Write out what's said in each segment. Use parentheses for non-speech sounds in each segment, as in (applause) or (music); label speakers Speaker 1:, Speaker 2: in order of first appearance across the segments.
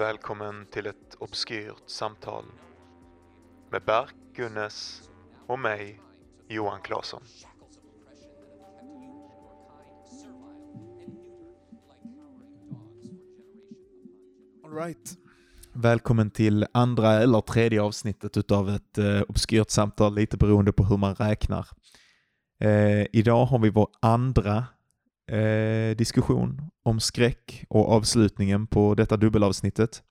Speaker 1: Välkommen till ett obskyrt samtal med Berk Gunnes och mig, Johan Claesson.
Speaker 2: All right. Välkommen till andra eller tredje avsnittet utav ett eh, obskyrt samtal, lite beroende på hur man räknar. Eh, idag har vi vår andra eh, diskussion om skräck och avslutningen på detta dubbelavsnittet.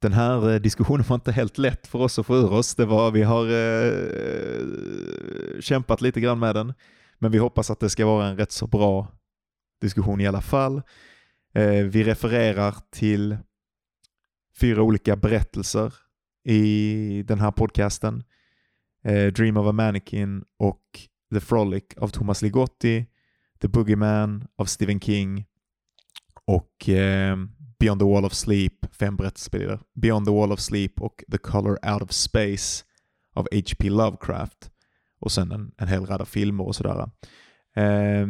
Speaker 2: Den här eh, diskussionen var inte helt lätt för oss att få ur oss. Det var, vi har eh, kämpat lite grann med den, men vi hoppas att det ska vara en rätt så bra diskussion i alla fall. Eh, vi refererar till fyra olika berättelser i den här podcasten. Eh, Dream of a Mannequin och The Frolic av Thomas Ligotti, The Boogeyman av Stephen King och eh, Beyond the Wall of Sleep, fem berättelser Beyond the Wall of Sleep och The Color Out of Space av H.P. Lovecraft och sen en, en hel rad av filmer och sådär. Eh,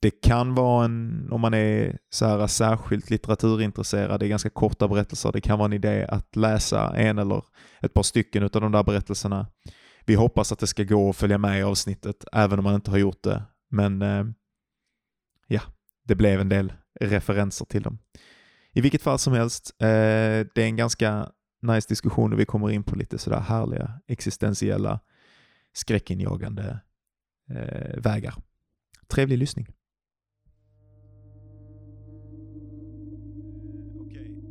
Speaker 2: det kan vara en, om man är så här särskilt litteraturintresserad, det är ganska korta berättelser, det kan vara en idé att läsa en eller ett par stycken av de där berättelserna. Vi hoppas att det ska gå att följa med i avsnittet, även om man inte har gjort det. Men eh, ja, det blev en del referenser till dem. I vilket fall som helst, eh, det är en ganska nice diskussion och vi kommer in på lite sådär härliga existentiella skräckinjagande eh, vägar. Trevlig lyssning.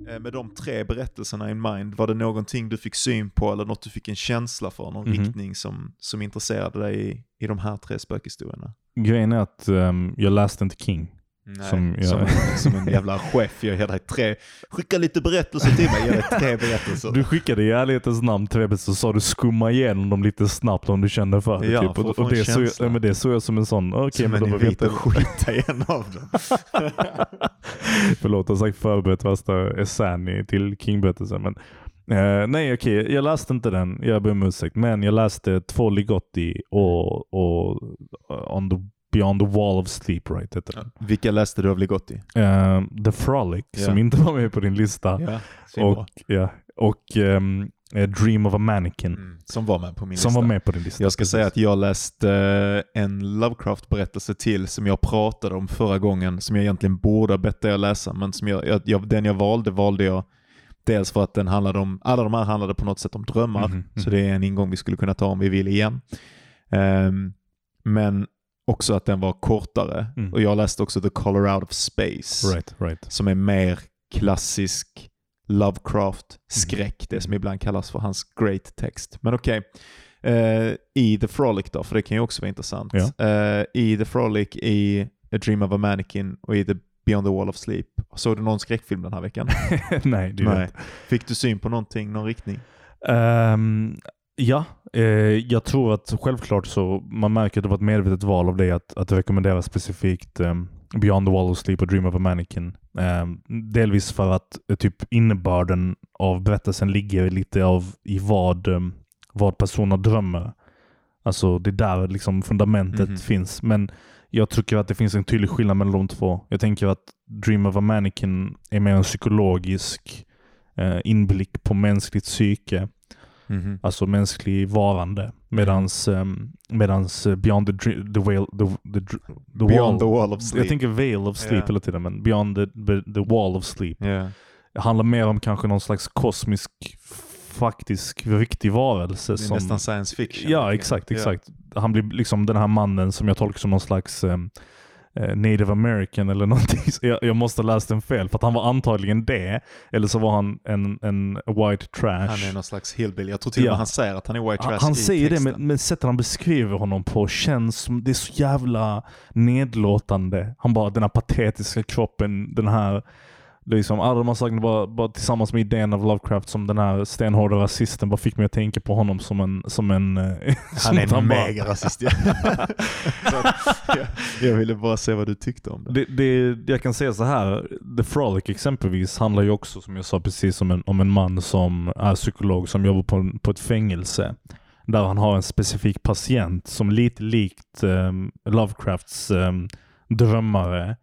Speaker 2: Eh, med de tre berättelserna in mind, var det någonting du fick syn på eller något du fick en känsla för, någon
Speaker 3: Mhm.
Speaker 2: riktning som, som intresserade dig i, i de här tre spökhistorierna?
Speaker 3: Grejen är att ehm, jag läste inte King.
Speaker 2: Nej,
Speaker 3: Som
Speaker 2: som,
Speaker 3: jag-
Speaker 2: en, (laughs) som en jävla chef, jag ger dig tre, skicka lite berättelser till mig, jag ger dig tre (laughs) berättelser.
Speaker 3: Du skickade i ärlighetens namn tre berättelser så sa du skumma igenom dem lite snabbt om du kände för det.
Speaker 2: Ja,
Speaker 3: typ.
Speaker 2: för
Speaker 3: och, det, såg jag, men det såg jag som en sån, okej
Speaker 2: som
Speaker 3: men
Speaker 2: en
Speaker 3: då
Speaker 2: invit
Speaker 3: väntar
Speaker 2: att skita i en av dem. (laughs)
Speaker 3: Förlåt, jag har sagt förberett värsta essän till King-berättelsen. Men, eh, nej okej, jag läste inte den. Jag ber om ursäkt. Men jag läste två Ligotti och, och uh, on the, Beyond the Wall of Sleep, right? Heter den.
Speaker 2: Vilka läste du av Ligotti?
Speaker 3: Eh, the Frolic,
Speaker 2: Ja.
Speaker 3: som inte var med på din lista.
Speaker 2: Ja,
Speaker 3: och ja, och ehm, eh, Dream of a Mannequin,
Speaker 2: mm, som var med på min
Speaker 3: som
Speaker 2: lista.
Speaker 3: var med på din lista.
Speaker 2: Jag ska
Speaker 3: precis.
Speaker 2: säga att jag läste eh, en Lovecraft-berättelse till som jag pratade om förra gången, som jag egentligen borde ha bett dig att läsa, men som jag, jag, den jag valde valde jag dels för att den handlade om, alla de här handlade på något sätt om drömmar,
Speaker 3: Mhm,
Speaker 2: så det är en ingång vi skulle kunna ta om vi vill igen. Ehm, men också att den var kortare,
Speaker 3: Mm.
Speaker 2: och jag läste också The Color Out of Space,
Speaker 3: Right, right.
Speaker 2: som är mer klassisk Lovecraft-skräck, det som ibland kallas för hans great text. Men okej, eh, i The Frolic då, för det kan ju också vara intressant.
Speaker 3: Ja.
Speaker 2: Eh, I The Frolic, i A Dream of a Mannequin och i The Beyond the Wall of Sleep. Såg du någon skräckfilm den här veckan? (laughs)
Speaker 3: Nej, det
Speaker 2: Nej. Fick du syn på någonting, någon riktning?
Speaker 3: Ehm, ja, eh, jag tror att självklart så man märker att det var ett medvetet val av dig att, att rekommendera specifikt ehm, Beyond the Wall of Sleep och Dream of a Mannequin. Ehm, delvis för att eh, typ innebörden av berättelsen ligger lite av i vad, vad personer drömmer. Alltså det är där liksom fundamentet
Speaker 2: Mhm.
Speaker 3: finns. Men jag tycker att det finns en tydlig skillnad mellan de två. Jag tänker att Dream of a Mannequin är mer en psykologisk eh, inblick på mänskligt psyke.
Speaker 2: Mhm.
Speaker 3: Alltså mänsklig varande. Medans, um, medans Beyond the, the, whale, the, the, the
Speaker 2: Beyond
Speaker 3: Wall.
Speaker 2: the Wall of Sleep.
Speaker 3: Jag tänker Veil of Sleep
Speaker 2: Ja.
Speaker 3: hela tiden, men Beyond the, the, Wall of Sleep.
Speaker 2: Ja.
Speaker 3: Det handlar mer om kanske någon slags kosmisk, faktisk, riktig varelse.
Speaker 2: Det är
Speaker 3: som,
Speaker 2: nästan science fiction.
Speaker 3: Ja,
Speaker 2: verkligen.
Speaker 3: exakt.
Speaker 2: Ja.
Speaker 3: Han blir liksom den här mannen som jag tolkar som någon slags ehm, eh, native american eller (laughs) någonting. Jag, jag måste ha läst den fel, för att han var antagligen det. Eller så var han en, en white trash.
Speaker 2: Han är någon slags hillbilly. Jag tror till och med
Speaker 3: Ja.
Speaker 2: han säger att han är white trash
Speaker 3: Han, han säger det,
Speaker 2: texten.
Speaker 3: men, men sättet han beskriver honom på känns som, det är så jävla nedlåtande. Han bara, den här patetiska kroppen, den här, liksom, alla de här sakerna bara, bara tillsammans med idén av Lovecraft som den här stenhårda rasisten bara fick mig att tänka på honom som en, som en... eh, (laughs)
Speaker 2: Han är en
Speaker 3: bara-
Speaker 2: mega rasist. Ja. (laughs) Jag, jag ville bara se vad du tyckte om det.
Speaker 3: Det, det, jag kan säga så här, The Frolic exempelvis handlar ju också som jag sa precis om en, om en man som är psykolog som jobbar på, på ett fängelse. Där han har en specifik patient som lite likt ehm, Lovecrafts ehm, drömmare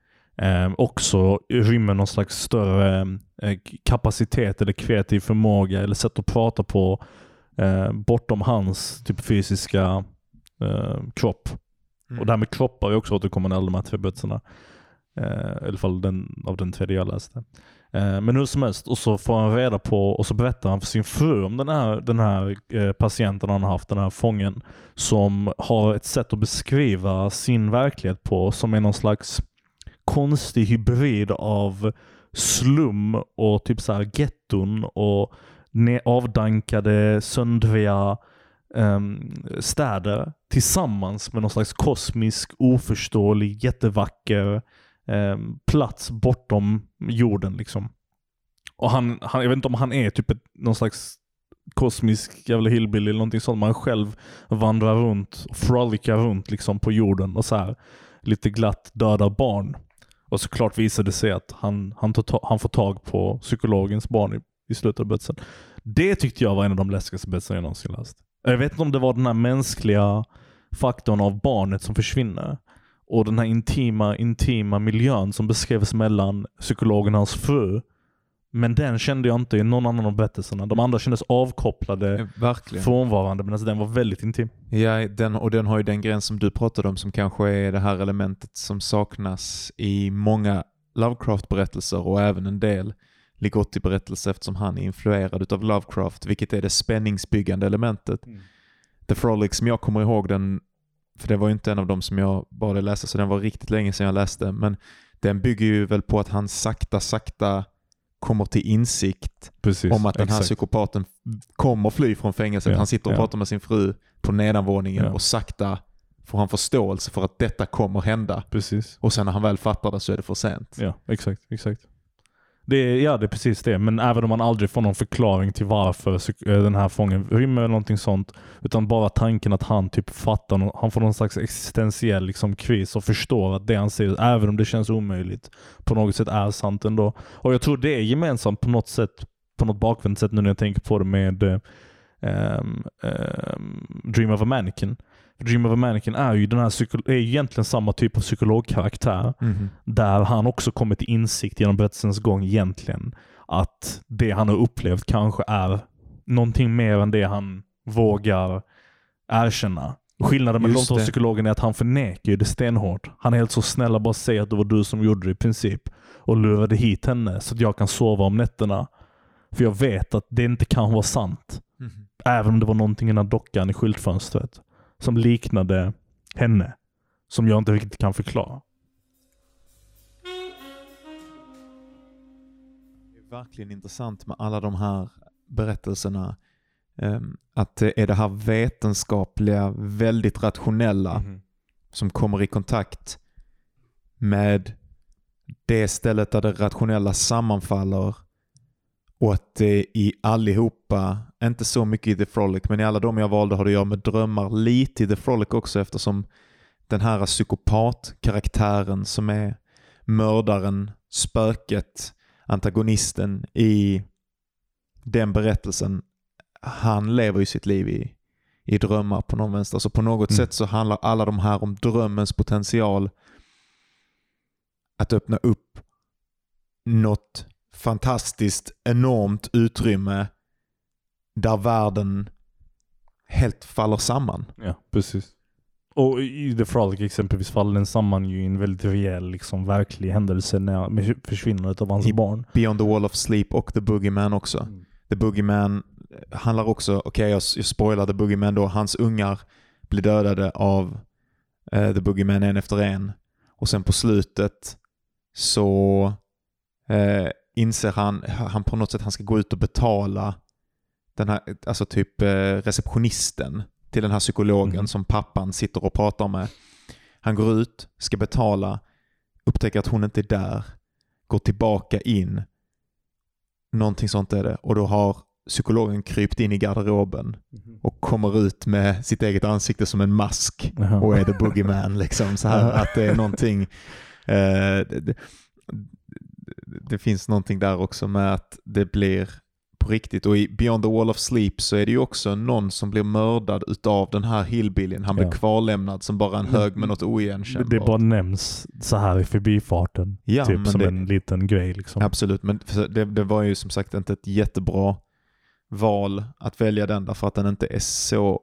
Speaker 3: eh, också rymmer någon slags större eh, kapacitet eller kreativ förmåga eller sätt att prata på eh, bortom hans typ fysiska eh, kropp.
Speaker 2: Mm.
Speaker 3: Och det här med kroppar är också återkommande i alla de här tre böckerna. Eh, I alla fall den, av den tredje jag läste. Eh, men hur som helst, och så får han reda på och så berättar han för sin fru om den här, den här patienten han har haft, den här fången, som har ett sätt att beskriva sin verklighet på som är någon slags konstig hybrid av slum och typ så här getton och avdankade, söndriga um, städer tillsammans med någon slags kosmisk, oförståelig, jättevacker um, plats bortom jorden. liksom. Och han, han, Jag vet inte om han är typ ett, någon slags kosmisk jävla hillbilly eller någonting sånt. Man själv vandrar runt och frolicar runt liksom på jorden och så här lite glatt dödar barn. Och såklart visade det sig att han, han, tar, ta- han får tag på psykologens barn i, i slutet av berättelsen. Det tyckte jag var en av de läskigaste berättelserna jag någonsin läst. Jag vet inte om det var den här mänskliga faktorn av barnet som försvinner. Och den här intima, intima miljön som beskrevs mellan psykologen och hans fru. Men den kände jag inte i någon annan av berättelserna. De andra kändes avkopplade,
Speaker 2: Verkligen.
Speaker 3: frånvarande, medan den var väldigt intim.
Speaker 2: Ja, den, och den har ju den gräns som du pratade om som kanske är det här elementet som saknas i många Lovecraft-berättelser och även en del Ligotti-berättelser eftersom han är influerad utav Lovecraft, vilket är det spänningsbyggande elementet. The Frolic som jag kommer ihåg den, för det var ju inte en av dem som jag bad läsa, så den var riktigt länge sedan jag läste, men den bygger ju väl på att han sakta, sakta kommer till insikt
Speaker 3: Precis,
Speaker 2: om att den här
Speaker 3: exakt.
Speaker 2: psykopaten kommer fly från fängelset.
Speaker 3: Ja,
Speaker 2: han sitter och
Speaker 3: ja.
Speaker 2: pratar med sin fru på nedanvåningen
Speaker 3: Ja.
Speaker 2: och sakta får han förståelse för att detta kommer hända.
Speaker 3: Precis.
Speaker 2: Och sen när han väl fattar det så är det för sent.
Speaker 3: Ja, exakt. exakt. Det är, ja, det är precis det. Men även om man aldrig får någon förklaring till varför eh, den här fången rymmer eller någonting sånt. Utan bara tanken att han typ fattar, han får någon slags existentiell liksom, kris och förstår att det han säger, även om det känns omöjligt, på något sätt är sant ändå. Och jag tror det är gemensamt på något sätt, på något bakvänt sätt nu när jag tänker på det med eh, ehm, ehm Dream of a Mannequin. Dream of a Mannequin är ju den här är egentligen samma typ av psykologkaraktär.
Speaker 2: Mhm.
Speaker 3: Där han också kommer till insikt genom berättelsens gång egentligen. Att det han har upplevt kanske är någonting mer än det han vågar erkänna. Skillnaden mellan de två
Speaker 2: det.
Speaker 3: psykologerna är att han förnekar ju det stenhårt. Han är helt så snäll och bara säger att det var du som gjorde det i princip. Och lurade hit henne så att jag kan sova om nätterna. För jag vet att det inte kan vara sant.
Speaker 2: Mhm.
Speaker 3: Även om det var någonting i den här dockan i skyltfönstret. Som liknade henne. Som jag inte riktigt kan förklara.
Speaker 2: Det är verkligen intressant med alla de här berättelserna. Ehm, Att det är det här vetenskapliga, väldigt rationella
Speaker 3: Mhm.
Speaker 2: som kommer i kontakt med det stället där det rationella sammanfaller och att det i allihopa, inte så mycket i The Frolic, men i alla de jag valde har det att göra med drömmar. Lite i The Frolic också eftersom den här psykopatkaraktären som är mördaren, spöket, antagonisten i den berättelsen, han lever ju sitt liv i, i drömmar på någon vänster. Så på något
Speaker 3: Mm.
Speaker 2: sätt så handlar alla de här om drömmens potential att öppna upp något fantastiskt, enormt utrymme där världen helt faller samman.
Speaker 3: Ja, precis. Och i The Frolic exempelvis faller den samman ju i en väldigt rejäl, liksom, verklig händelse när, med försvinnandet av hans
Speaker 2: I-
Speaker 3: barn.
Speaker 2: Beyond the Wall of Sleep och The Boogeyman också. The Boogeyman handlar också, okej jag, jag spoilar The Boogeyman då, hans ungar blir dödade av eh, The Boogeyman en efter en. Och sen på slutet så eh, inser han, han på något sätt han ska gå ut och betala den här, alltså typ eh, receptionisten till den här psykologen
Speaker 3: Mhm.
Speaker 2: som pappan sitter och pratar med. Han går ut, ska betala, upptäcker att hon inte är där, går tillbaka in. Någonting sånt är det. Och då har psykologen krypt in i garderoben och kommer ut med sitt eget ansikte som en mask och är the boogeyman. Liksom, så här, att det är någonting... Eh, det, finns någonting där också med att det blir på riktigt. Och i Beyond the Wall of Sleep så är det ju också någon som blir mördad utav den här hillbillyn. Han blir
Speaker 3: Ja.
Speaker 2: kvarlämnad som bara en hög med något oigenkännbart.
Speaker 3: Det bara nämns så här i förbifarten.
Speaker 2: Ja,
Speaker 3: typ som
Speaker 2: det-
Speaker 3: en liten grej liksom.
Speaker 2: Absolut, men det, det var ju som sagt inte ett jättebra val att välja den därför att den inte är så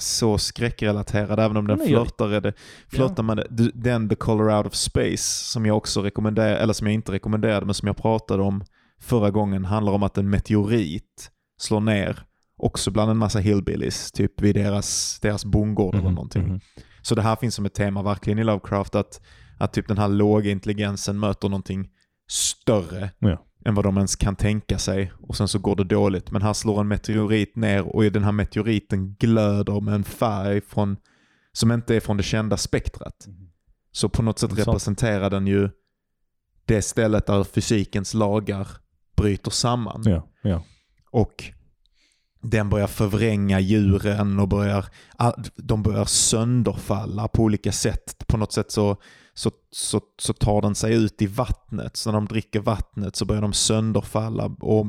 Speaker 2: så skräckrelaterad, även om den
Speaker 3: Nej,
Speaker 2: flörtar, det, flörtar med det. Den The Color Out of Space, som jag också rekommenderar, eller som jag inte rekommenderade, men som jag pratade om förra gången, handlar om att en meteorit slår ner också bland en massa hillbillies, typ vid deras, deras bondgård eller
Speaker 3: Mhm,
Speaker 2: någonting.
Speaker 3: mhm.
Speaker 2: Så det här finns som ett tema verkligen i Lovecraft, att, att typ den här låga intelligensen möter någonting större
Speaker 3: Ja.
Speaker 2: Än vad de ens kan tänka sig och sen så går det dåligt. Men här slår en meteorit ner och den här meteoriten glöder med en färg från, som inte är från det kända spektrat. Så på något sätt
Speaker 3: Sant.
Speaker 2: representerar den ju det stället där fysikens lagar bryter samman.
Speaker 3: Ja, ja.
Speaker 2: Och den börjar förvränga djuren och börjar, de börjar sönderfalla på olika sätt. På något sätt så, så, så, så tar den sig ut i vattnet. Så när de dricker vattnet så börjar de sönderfalla. Och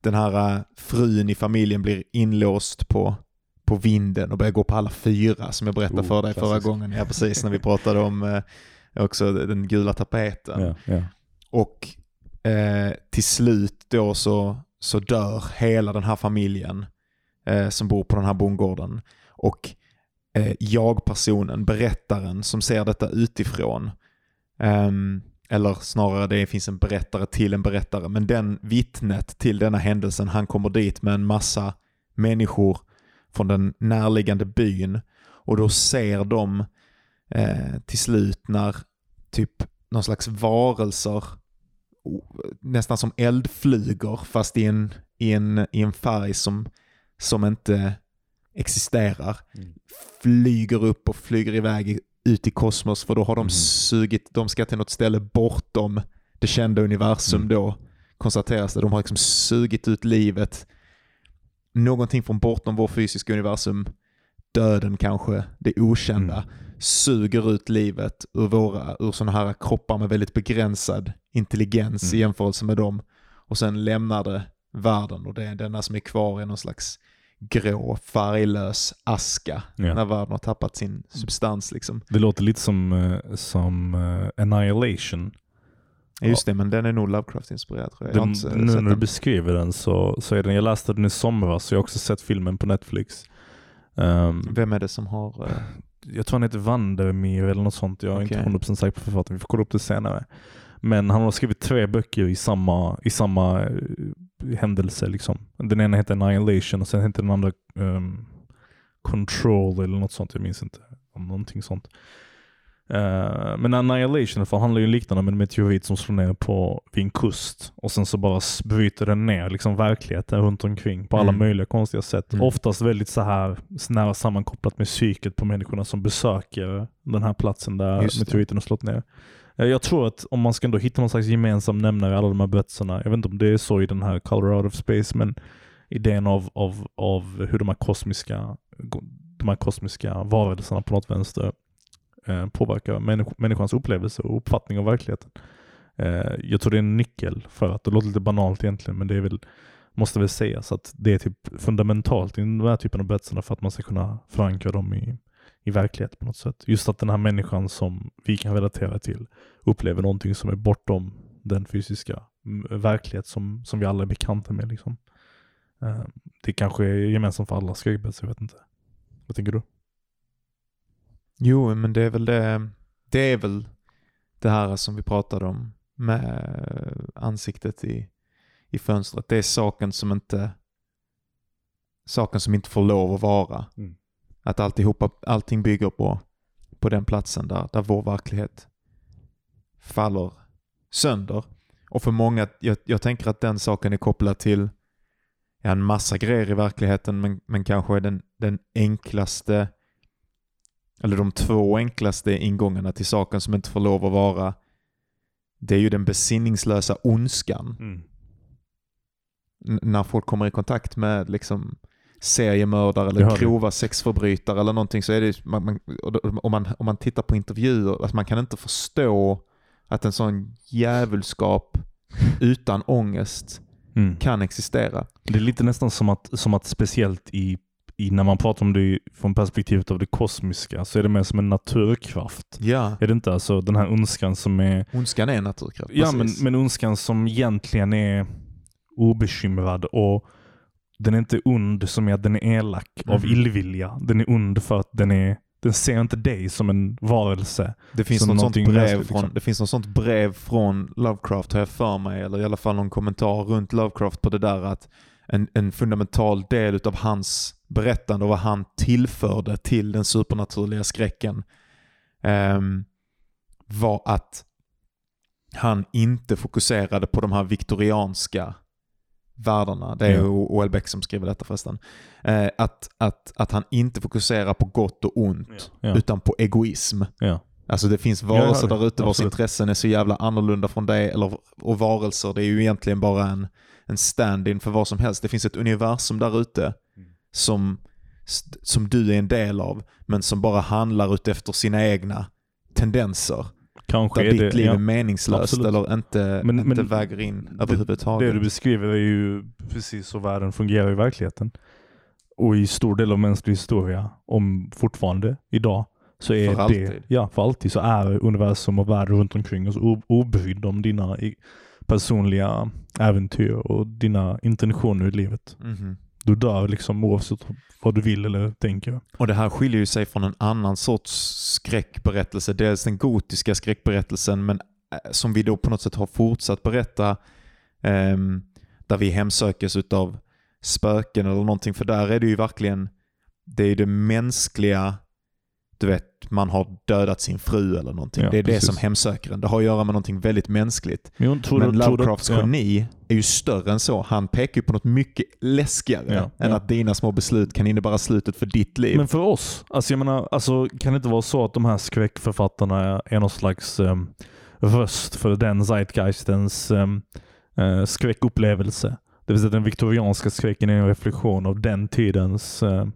Speaker 2: den här äh, frun i familjen blir inlåst på, på vinden och börjar gå på alla fyra som jag berättade
Speaker 3: Oh,
Speaker 2: för dig förra
Speaker 3: klassiskt.
Speaker 2: gången. Ja, precis, när vi pratade om eh, också den gula tapeten.
Speaker 3: ja, ja.
Speaker 2: Och eh, till slut då så, så dör hela den här familjen eh, som bor på den här bondgården. Och eh, jag-personen, berättaren som ser detta utifrån, Um, eller snarare det finns en berättare till en berättare, men den vittnet till denna händelsen, han kommer dit med en massa människor från den närliggande byn. Och då ser de eh, till slut när typ någon slags varelser nästan som eldflugor fast i en, i en, i en färg som, som inte existerar.
Speaker 3: Mm.
Speaker 2: Flyger upp och flyger iväg ut i kosmos för då har de
Speaker 3: Mhm.
Speaker 2: sugit, de ska till något ställe bortom det kända universum
Speaker 3: Mm.
Speaker 2: då konstateras det. De har liksom sugit ut livet, någonting från bortom vår fysiska universum, döden kanske, det okända
Speaker 3: Mm.
Speaker 2: suger ut livet ur våra, ur sådana här kroppar med väldigt begränsad intelligens
Speaker 3: Mm.
Speaker 2: i jämförelse med dem. Och sen lämnar det världen och det är denna som är kvar i någon slags grå, färglös aska
Speaker 3: Ja.
Speaker 2: när världen har tappat sin substans liksom.
Speaker 3: Det låter lite som, eh, som eh, Annihilation.
Speaker 2: Ja, Just det, men den är nog Lovecraft-inspirerad tror jag. jag
Speaker 3: Den, nu när du
Speaker 2: den.
Speaker 3: beskriver den så, så är den, jag läste den i somras så jag har också sett filmen på Netflix. Ehm,
Speaker 2: Vem är det som har... eh,
Speaker 3: jag tror han heter Vandermeer eller något sånt. Jag är inte
Speaker 2: Okej.
Speaker 3: 100% säker på författaren. Vi får kolla upp det senare. Men han har skrivit tre böcker i samma, i samma händelse. Liksom. Den ena heter Annihilation och sen heter den andra ehm, Control eller något sånt. Jag minns inte. Om någonting sånt. Eh, men Annihilation fall handlar ju liknande om en meteorit som slår ner på, vid en kust och sen så bara bryter den ner liksom verkligheten runt omkring på alla
Speaker 2: Mm.
Speaker 3: möjliga konstiga sätt.
Speaker 2: Mm.
Speaker 3: Oftast väldigt så här nära sammankopplat med psyket på människorna som besöker den här platsen där
Speaker 2: Just
Speaker 3: meteoriten har slått ner. Eh, jag tror att om man ska ändå hitta någon slags gemensam nämnare i alla de här berättelserna, jag vet inte om det är så i den här Color Out of Space, men idén av, av, av hur de här kosmiska de här kosmiska varelserna på något vänster eh, påverkar människ- människans upplevelse och uppfattning av verkligheten. Eh, jag tror det är en nyckel för att, det låter lite banalt egentligen, men det är väl, måste väl sägas att det är typ fundamentalt i den här typen av berättelser för att man ska kunna förankra dem i, i verklighet på något sätt. Just att den här människan som vi kan relatera till upplever någonting som är bortom den fysiska mm, verklighet som, som vi alla är bekanta med. Liksom. Eh, det kanske är gemensamt för alla skräckberättelser, jag vet inte. Vad tänker du?
Speaker 2: Jo, men det är väl det, det är väl det här som vi pratade om med ansiktet i, i fönstret. Det är saken som inte saken som inte får lov att vara.
Speaker 3: Mm.
Speaker 2: Att alltihopa, allting bygger på, på den platsen där, där vår verklighet faller sönder. Och för många, jag, jag tänker att den saken är kopplad till ja, en massa grejer i verkligheten, men, men kanske är den, den enklaste eller de två enklaste ingångarna till saken som inte får lov att vara, det är ju den besinningslösa ondskan. N- när folk kommer i kontakt med liksom seriemördare eller grova sexförbrytare eller någonting så är det man, man, om, man, om man tittar på intervjuer, att man kan inte förstå att en sån djävulskap utan ångest
Speaker 3: Mm.
Speaker 2: kan existera.
Speaker 3: Det är lite nästan som att, som att speciellt i, i när man pratar om det från perspektivet av det kosmiska så är det mer som en naturkraft.
Speaker 2: Ja,
Speaker 3: Är det inte? Alltså den här ondskan som är
Speaker 2: ondskan är en naturkraft.
Speaker 3: Ja, men, men ondskan som egentligen är obekymrad och den är inte ond som är att den är elak av
Speaker 2: Mhm.
Speaker 3: illvilja. Den är ond för att den är den ser inte dig som en varelse.
Speaker 2: Det finns, något sånt brev
Speaker 3: mänskligt,
Speaker 2: från,
Speaker 3: liksom.
Speaker 2: det finns något sånt brev från Lovecraft har jag för mig, eller i alla fall någon kommentar runt Lovecraft på det där att en, en fundamental del utav hans berättande och vad han tillförde till den supernaturliga skräcken ehm, var att han inte fokuserade på de här viktorianska världarna. Det är ju O.L. Beck som skriver detta förresten. Eh, att, att, att han inte fokuserar på gott och ont
Speaker 3: Ja.
Speaker 2: utan på egoism.
Speaker 3: Ja.
Speaker 2: Alltså det finns varelser
Speaker 3: ja,
Speaker 2: där ute vars intressen är så jävla annorlunda från dig. Eller, och varelser, det är ju egentligen bara en, en stand-in för vad som helst. Det finns ett universum där ute
Speaker 3: Mm.
Speaker 2: som, som du är en del av, men som bara handlar utefter sina egna tendenser.
Speaker 3: Kanske
Speaker 2: Där
Speaker 3: är
Speaker 2: ditt liv
Speaker 3: ja.
Speaker 2: är meningslöst
Speaker 3: absolut.
Speaker 2: eller inte,
Speaker 3: Men-
Speaker 2: inte
Speaker 3: men
Speaker 2: väger in
Speaker 3: det-
Speaker 2: överhuvudtaget.
Speaker 3: Det du beskriver är ju precis så världen fungerar i verkligheten. Och i stor del av mänsklig historia, om fortfarande idag, så är
Speaker 2: För
Speaker 3: det,
Speaker 2: alltid.
Speaker 3: ja för alltid, så är universum och världen runt omkring oss obrydd om dina personliga äventyr och dina intentioner i livet.
Speaker 2: Mhm.
Speaker 3: Du dör liksom oavsett vad du vill eller tänker.
Speaker 2: Och det här skiljer ju sig från en annan sorts skräckberättelse. Dels den gotiska skräckberättelsen, men eh, som vi då på något sätt har fortsatt berätta, Eh, där vi hemsökes av spöken eller någonting. För där är det ju verkligen, det är det mänskliga, du vet, man har dödat sin fru eller någonting.
Speaker 3: Ja,
Speaker 2: det är det
Speaker 3: precis.
Speaker 2: som hemsöker en. Det har att göra med någonting väldigt mänskligt.
Speaker 3: Tror
Speaker 2: Men Lovecrafts
Speaker 3: ja.
Speaker 2: geni är ju större än så. Han pekar ju på något mycket läskigare
Speaker 3: Ja,
Speaker 2: än
Speaker 3: ja.
Speaker 2: att dina små beslut kan innebära slutet för ditt liv.
Speaker 3: Men för oss, alltså jag menar, alltså, kan det inte vara så att de här skräckförfattarna är någon slags um, röst för den zeitgeistens um, uh, skräckupplevelse? Det vill säga den viktorianska skräcken är en reflektion av den tidens eh,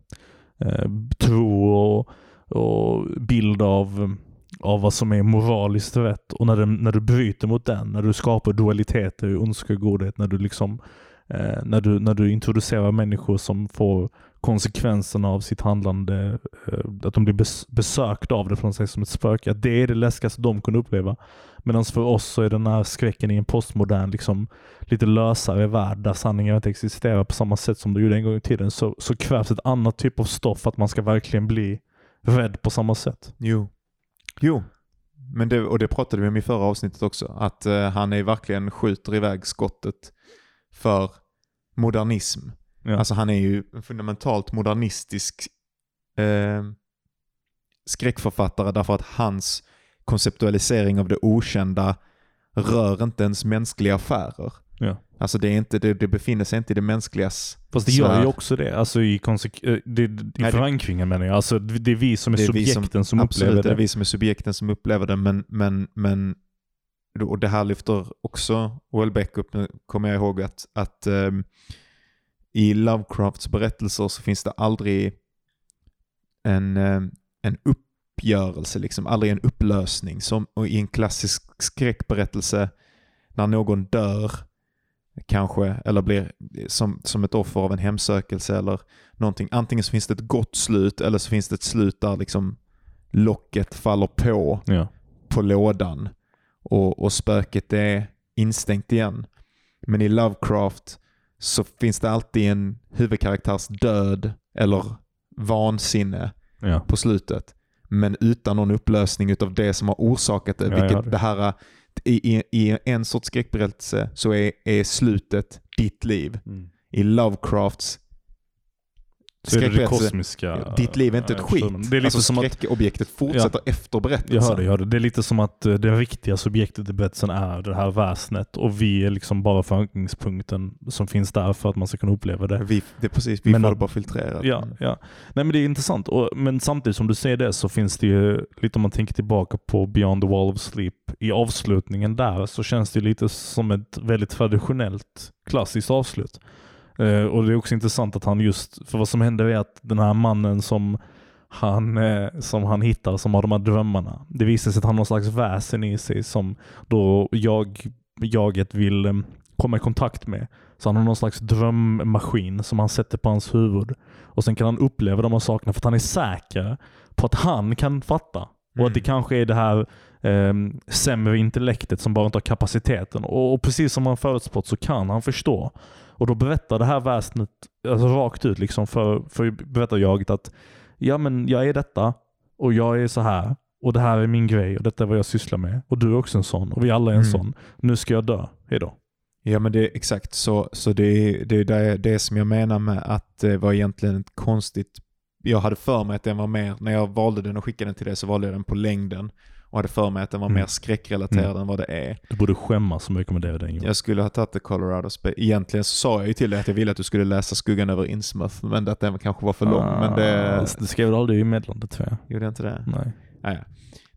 Speaker 3: eh, tro och, och bild av, av vad som är moraliskt rätt. Och när, den, när du bryter mot den, när du skapar dualiteter, i ondska och godhet, när du liksom eh, när, du, när du introducerar människor som får konsekvenserna av sitt handlande, eh, att de blir bes besökta av det från sig som ett spöke. Att det är det läskigaste de kunde uppleva. Medan för oss så är den här skräcken i en postmodern, liksom, lite lösare värld där sanningar inte existerar på samma sätt som det gjorde en gång i tiden, så, så krävs ett annat typ av stoff för att man ska verkligen bli rädd på samma sätt.
Speaker 2: Jo. Jo. Men det, och det pratade vi om i förra avsnittet också. Att eh, han är verkligen skjuter iväg skottet för modernism.
Speaker 3: Ja.
Speaker 2: Alltså han är ju en fundamentalt modernistisk eh, skräckförfattare därför att hans konceptualisering av det okända rör inte ens mänskliga affärer.
Speaker 3: Ja.
Speaker 2: Alltså det, är inte, det, det befinner sig inte i det mänskligas
Speaker 3: Fast det gör ju också det. Alltså i, konsek- eh, det, i förankringen menar jag. Alltså det är vi som är
Speaker 2: är
Speaker 3: subjekten som,
Speaker 2: Absolut,
Speaker 3: upplever
Speaker 2: det
Speaker 3: det.
Speaker 2: är vi som är subjekten som upplever det, men, men, men och det här lyfter också Welbeck upp, nu kommer jag ihåg att, att ehm, i Lovecrafts berättelser så finns det aldrig en, ehm, en uppgörelse, liksom, aldrig en upplösning. Som och i en klassisk skräckberättelse när någon dör kanske, eller blir som, som ett offer av en hemsökelse eller någonting. Antingen så finns det ett gott slut eller så finns det ett slut där liksom locket faller på
Speaker 3: Ja.
Speaker 2: på lådan och, och spöket är instängt igen. Men i Lovecraft så finns det alltid en huvudkaraktärs död eller vansinne
Speaker 3: Ja.
Speaker 2: på slutet. Men utan någon upplösning utav det som har orsakat det.
Speaker 3: Ja,
Speaker 2: vilket
Speaker 3: det
Speaker 2: här, i, i, en sorts skräckberättelse så är, är slutet ditt liv.
Speaker 3: Mm.
Speaker 2: I Lovecrafts
Speaker 3: Så är det det kosmiska.
Speaker 2: ditt liv är inte
Speaker 3: Ja,
Speaker 2: ett
Speaker 3: jag
Speaker 2: skit.
Speaker 3: Det är lite
Speaker 2: alltså
Speaker 3: som att
Speaker 2: skräckobjektet fortsätter efter berättelsen.
Speaker 3: Jag hör det, jag hör det. Det är lite som att eh, det riktiga subjektet i berättelsen är det här väsnet och vi är liksom bara förankringspunkten som finns där för att man ska kunna uppleva det.
Speaker 2: Vi, det är precis, vi
Speaker 3: Men
Speaker 2: får det bara filtrerat.
Speaker 3: Ja, ja. Nej men det är intressant. Och, men samtidigt som du säger det så finns det ju, lite om man tänker tillbaka på Beyond the Wall of Sleep, i avslutningen där så känns det lite som ett väldigt traditionellt klassiskt avslut. Eh, och det är också intressant att han just, för vad som händer är att den här mannen som han, eh, som han hittar som har de här drömmarna. Det visar sig att han har någon slags väsen i sig som då jag jaget vill em, komma i kontakt med. Så han har någon slags drömmaskin som han sätter på hans huvud. Och sen kan han uppleva de här sakerna för att han är säker på att han kan fatta. Och
Speaker 2: Mm.
Speaker 3: att det kanske är det här um, sämre intellektet som bara inte har kapaciteten. Och, och precis som han förutspått så kan han förstå. Och då berättar det här väsnet alltså rakt ut liksom för, för berättar jaget att ja men jag är detta och jag är så här och det här är min grej och detta är vad jag sysslar med. Och du är också en sån och vi alla är en
Speaker 2: Mm.
Speaker 3: sån. Nu ska jag dö. Hejdå.
Speaker 2: Ja men det är exakt så. Så det är det, är det, som jag menar med att det var egentligen ett konstigt... Jag hade för mig att den var mer, när jag valde den och skickade den till det så valde jag den på längden. Och hade för mig att den var
Speaker 3: Mm.
Speaker 2: mer skräckrelaterad
Speaker 3: Mm.
Speaker 2: än vad det är.
Speaker 3: Du borde skämmas som rekommenderar den. Johan.
Speaker 2: Jag skulle ha tagit The Colorado Space. Egentligen så sa jag ju till dig att jag ville att du skulle läsa Skuggan över Innsmouth, men att den kanske var för lång. Men det...
Speaker 3: Ah, Du skrev aldrig i meddelandet tror jag.
Speaker 2: Gjorde jag inte det?
Speaker 3: Nej.
Speaker 2: Nej,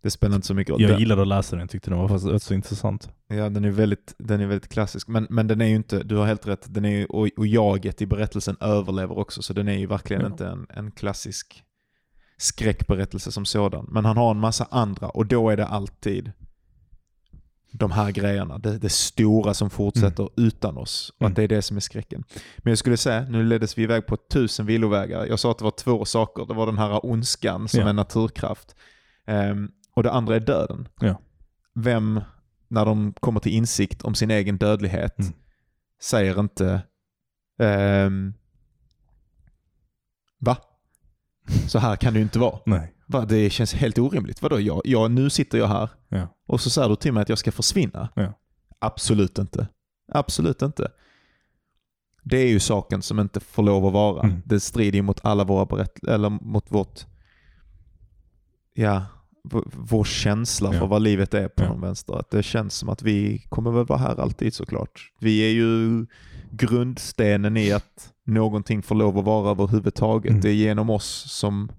Speaker 2: det spelar inte så mycket roll.
Speaker 3: Jag
Speaker 2: Den-
Speaker 3: gillade att läsa den, tyckte den var rätt så intressant.
Speaker 2: Ja, den är väldigt, den är väldigt klassisk. Men, men den är ju inte, du har helt rätt, den är, ju- och, och jaget i berättelsen överlever också, så den är ju verkligen
Speaker 3: Ja.
Speaker 2: inte en, en klassisk skräckberättelse som sådan. Men han har en massa andra, och då är det alltid de här grejerna, det, det stora som fortsätter utan oss. Och
Speaker 3: Mm.
Speaker 2: att det är det som är skräcken. Men jag skulle säga, nu leddes vi iväg på tusen villovägar. Jag sa att det var två saker. Det var den här ondskan som
Speaker 3: Ja.
Speaker 2: en naturkraft. Ehm, och det andra är döden.
Speaker 3: Ja.
Speaker 2: Vem, när de kommer till insikt om sin egen dödlighet,
Speaker 3: Mm.
Speaker 2: säger inte ehm, Va? Så här kan det ju inte vara.
Speaker 3: Nej.
Speaker 2: Va? Det känns helt orimligt. Vadå, jag, jag, nu sitter jag här
Speaker 3: Ja.
Speaker 2: och så säger du till mig att jag ska försvinna?
Speaker 3: Ja.
Speaker 2: Absolut inte. Absolut inte. Det är ju saken som inte får lov att vara.
Speaker 3: Mm.
Speaker 2: Det strider ju mot alla våra berätt eller mot vårt, ja, vår känsla
Speaker 3: Ja.
Speaker 2: för vad livet är på
Speaker 3: Ja.
Speaker 2: någon vänster. Att det känns som att vi kommer väl vara här alltid såklart. Vi är ju grundstenen i att någonting får lov att vara överhuvudtaget.
Speaker 3: Mm.
Speaker 2: Det är genom oss som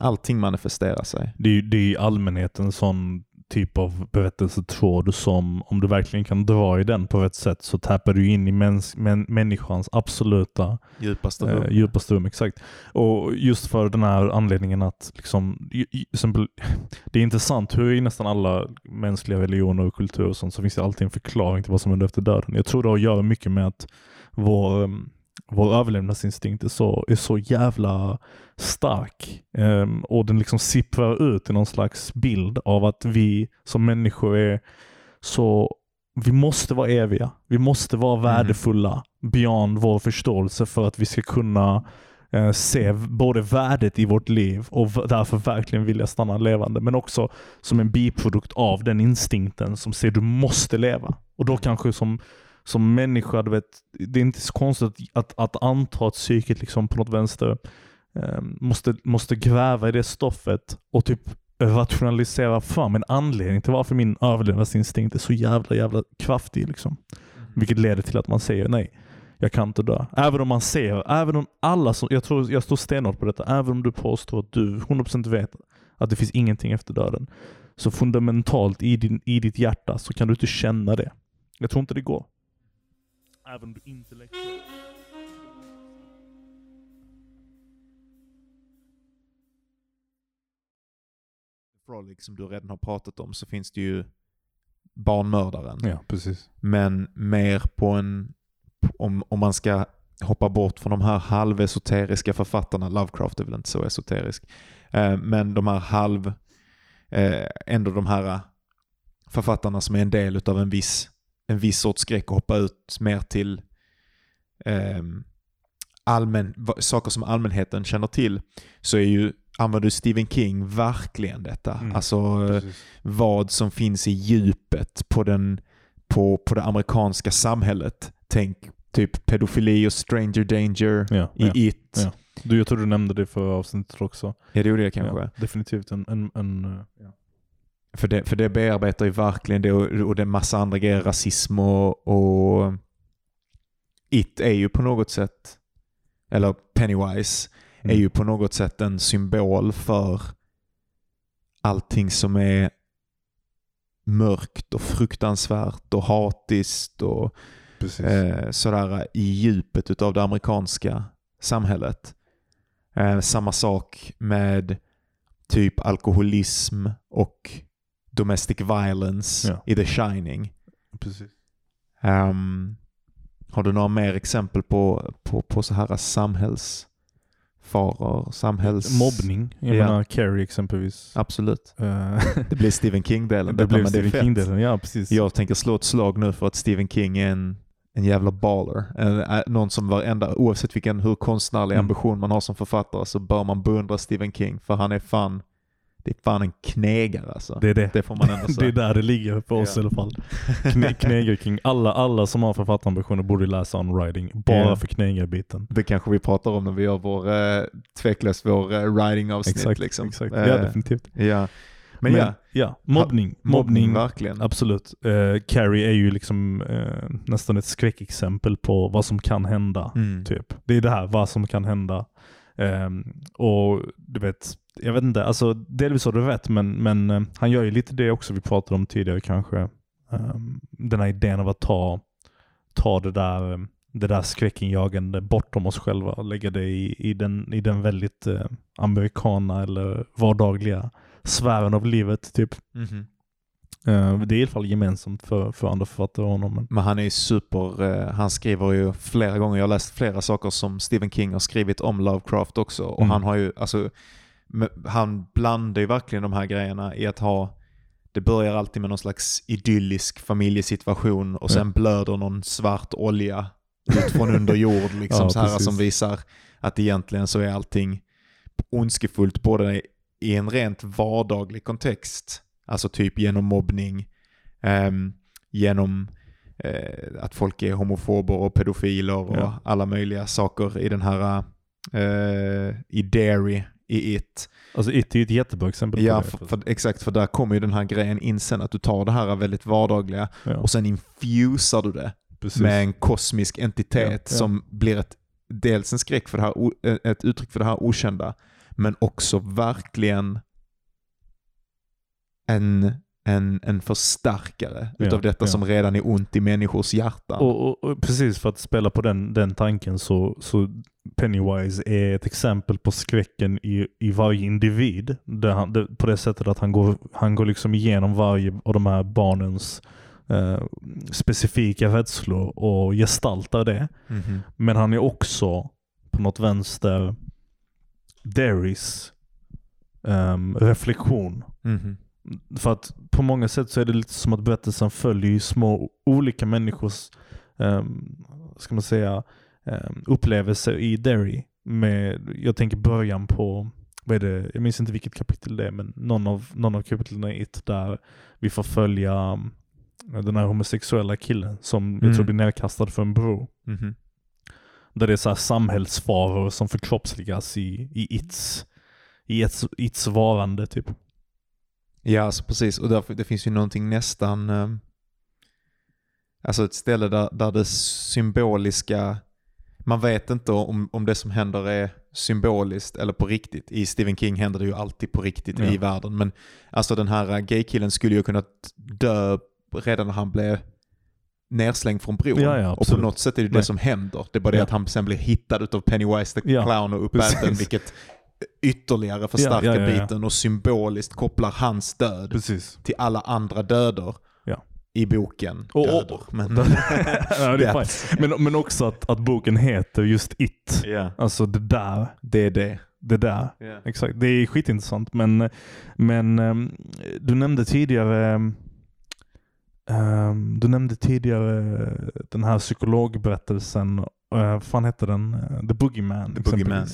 Speaker 2: allting manifesterar sig.
Speaker 3: Det är det är i allmänhet en sån typ av berättelsetråd som om du verkligen kan dra i den på ett sätt så tappar du in i mäns, män, människans absoluta
Speaker 2: Djupaste rum.
Speaker 3: eh, djupaste rum. Exakt. Och just för den här anledningen att liksom, i- i- exempel, det är intressant hur i nästan alla mänskliga religioner och kulturer och sånt så finns det alltid en förklaring till vad som händer efter döden. Jag tror det har att göra mycket med att vår, em, vår överlevnadsinstinkt är så, är så jävla stark. Em, och den liksom sipprar ut i någon slags bild av att vi som människor är så vi måste vara eviga. Vi måste vara värdefulla beyond vår förståelse för att vi ska kunna eh, se både värdet i vårt liv och därför verkligen vilja stanna levande. Men också som en biprodukt av den instinkten som säger du måste leva. Och då kanske som, som människa, du vet, det är inte så konstigt att, att anta att psyket liksom på något vänster eh, måste, måste gräva i det stoffet och typ rationalisera fram en anledning till varför min överlevnadsinstinkt är så jävla jävla kraftig. Liksom. Vilket leder till att man säger nej, jag kan inte dö. Även om man ser, även om alla som, jag tror jag står stenhårt på detta, även om du påstår att du 100% vet att det finns ingenting efter döden. Så fundamentalt i, din, i ditt hjärta så kan du inte känna det. Jag tror inte det går. Även om du intellektuellt
Speaker 2: Frolic som du redan har pratat om så finns det ju barnmördaren.
Speaker 3: Ja, precis.
Speaker 2: Men mer på en, om, om man ska hoppa bort från de här halvesoteriska författarna, Lovecraft är väl inte så esoterisk, eh, men de här halv, eh, ändå de här eh, författarna som är en del av en viss, en viss sorts skräck och hoppa ut mer till eh, allmän, saker som allmänheten känner till, så är ju, använder Stephen King verkligen detta.
Speaker 3: Mm.
Speaker 2: Alltså eh, vad som finns i djupet på, den, på, på det amerikanska samhället. Tänk typ pedofili och stranger danger
Speaker 3: Ja,
Speaker 2: i
Speaker 3: ja.
Speaker 2: It.
Speaker 3: Ja. Du, jag tror du nämnde det för avsnittet också.
Speaker 2: Ja, det gjorde jag kanske.
Speaker 3: Definitivt en... en, en eh.
Speaker 2: För, det, för det bearbetar ju verkligen det och, och det är massa andra grejer, rasism och, och It är ju på något sätt, eller Pennywise,
Speaker 3: Mm.
Speaker 2: är ju på något sätt en symbol för allting som är mörkt och fruktansvärt och hatiskt och eh, sådär i djupet utav det amerikanska samhället. Eh, samma sak med typ alkoholism och domestic violence
Speaker 3: Ja.
Speaker 2: i The Shining.
Speaker 3: Precis.
Speaker 2: Ehm, har du några mer exempel på, på, på så här samhällsfaror, samhälls...
Speaker 3: Mobbning. Jag
Speaker 2: Ja.
Speaker 3: menar Carrie exempelvis.
Speaker 2: Absolut.
Speaker 3: Eh, (laughs)
Speaker 2: Det blir Stephen King-delen.
Speaker 3: det
Speaker 2: är
Speaker 3: Stephen. King-delen. Ja, precis.
Speaker 2: Jag tänker slå ett slag nu för att Stephen King är en, en jävla baller. En, någon som varenda, oavsett vilken, hur konstnärlig
Speaker 3: Mm.
Speaker 2: ambition man har som författare så bör man beundra Stephen King för han är fan, det är fan en knegare alltså. Det,
Speaker 3: Det är det.
Speaker 2: får man ändå (laughs)
Speaker 3: det är
Speaker 2: säga.
Speaker 3: där det ligger för oss
Speaker 2: Ja.
Speaker 3: i alla fall. Kne, knegar King. Alla, alla som har författarambitioner borde läsa on writing. Bara
Speaker 2: Ja.
Speaker 3: för knegarbiten.
Speaker 2: Det kanske vi pratar om när vi gör vår, eh, tveklöst vår eh, writing-avsnitt.
Speaker 3: Exakt.
Speaker 2: liksom.
Speaker 3: exakt.
Speaker 2: Eh,
Speaker 3: Ja, definitivt.
Speaker 2: ja. Men, ja,
Speaker 3: ja, mobbning. Mobbning.
Speaker 2: verkligen.
Speaker 3: Absolut. Eh, Carrie är ju liksom eh, nästan ett skräckexempel på vad som kan hända.
Speaker 2: Mm.
Speaker 3: Typ. Det är det här, vad som kan hända. Ehm, och du vet, jag vet inte, alltså delvis har du rätt, men, men eh, han gör ju lite det också vi pratade om tidigare kanske. Um, den här idén av att ta, ta det där, eh, det där skräckinjagande bortom oss själva och lägga det i, i, den, i den väldigt eh, amerikana eller vardagliga sfären av livet. Typ.
Speaker 2: Mhm.
Speaker 3: Eh, det är i alla fall gemensamt för, för andra författare och honom. Men,
Speaker 2: Men han är ju super, eh, han skriver ju flera gånger, jag har läst flera saker som Stephen King har skrivit om Lovecraft också. Och
Speaker 3: Mm.
Speaker 2: han har ju, alltså, han blandar ju verkligen de här grejerna i att ha, det börjar alltid med någon slags idyllisk familjesituation och sen blöder någon svart olja ut från under jord liksom (laughs)
Speaker 3: Ja,
Speaker 2: så här
Speaker 3: precis.
Speaker 2: som visar att egentligen så är allting ondskefullt både i en rent vardaglig kontext, alltså typ genom mobbning, ehm, genom eh, att folk är homofober och pedofiler och
Speaker 3: Ja.
Speaker 2: alla möjliga saker i den här, eh, i Dairy, i It.
Speaker 3: alltså It är ju ett jättebra exempel
Speaker 2: Ja,
Speaker 3: på det.
Speaker 2: för, för, exakt, för där kommer ju den här grejen in sen, att du tar det här väldigt vardagliga
Speaker 3: ja,
Speaker 2: och sen infusar du det
Speaker 3: precis.
Speaker 2: med en kosmisk entitet
Speaker 3: Ja,
Speaker 2: som blir ett, dels en skräck för det här, eh, ett uttryck för det här okända, men också verkligen en, en, en förstärkare
Speaker 3: Ja,
Speaker 2: utav detta
Speaker 3: ja.
Speaker 2: som redan är ont i människors hjärtan.
Speaker 3: Och, och, och precis för att spela på den, den tanken så, så Pennywise är ett exempel på skräcken i, i varje individ. Där han, det, på det sättet att han går, han går liksom igenom varje av de här barnens eh, specifika rädslor och gestaltar det.
Speaker 2: Mhm.
Speaker 3: Men han är också på något vänster Derrys ehm, reflektion.
Speaker 2: Mhm.
Speaker 3: För att på många sätt så är det lite som att berättelsen följer små olika människors um, ska man säga, um, upplevelser i Derry. Med, jag tänker början på, vad är det, jag minns inte vilket kapitel det är, men någon av, någon av kapitlen i It där vi får följa um, den här homosexuella killen som jag
Speaker 2: Mm.
Speaker 3: tror blir nedkastad för en bro.
Speaker 2: Mhm.
Speaker 3: Där det är så här samhällsfaror som förkroppsligas i, i its, i its, its varande typ.
Speaker 2: Ja, alltså precis. Och därför, det finns ju någonting nästan, eh, alltså ett ställe där, där det symboliska, man vet inte om, om det som händer är symboliskt eller på riktigt. I Stephen King händer det ju alltid på riktigt
Speaker 3: Ja.
Speaker 2: i världen. Men alltså den här gaykillen skulle ju kunnat dö redan när han blev nerslängd från bron.
Speaker 3: Ja, ja,
Speaker 2: och på något sätt är det det
Speaker 3: Nej.
Speaker 2: som händer. Det är bara det att han sen blir hittad utav Pennywise the Clown och uppäten, vilket ytterligare förstärker biten och symboliskt kopplar hans död
Speaker 3: Precis.
Speaker 2: till alla andra döder. I boken.
Speaker 3: Och- och-
Speaker 2: döder. Men, (laughs)
Speaker 3: ja, det är (laughs) men, men också att, att boken heter just It.
Speaker 2: ja,
Speaker 3: Alltså det där.
Speaker 2: det är det.
Speaker 3: Det där.
Speaker 2: Ja.
Speaker 3: Exakt. Det är skitintressant. Men, men ehm, du nämnde tidigare ehm, du nämnde tidigare den här psykologberättelsen. Uh, vad fan hette den? Eh, The Boogeyman.
Speaker 2: The Boogeyman.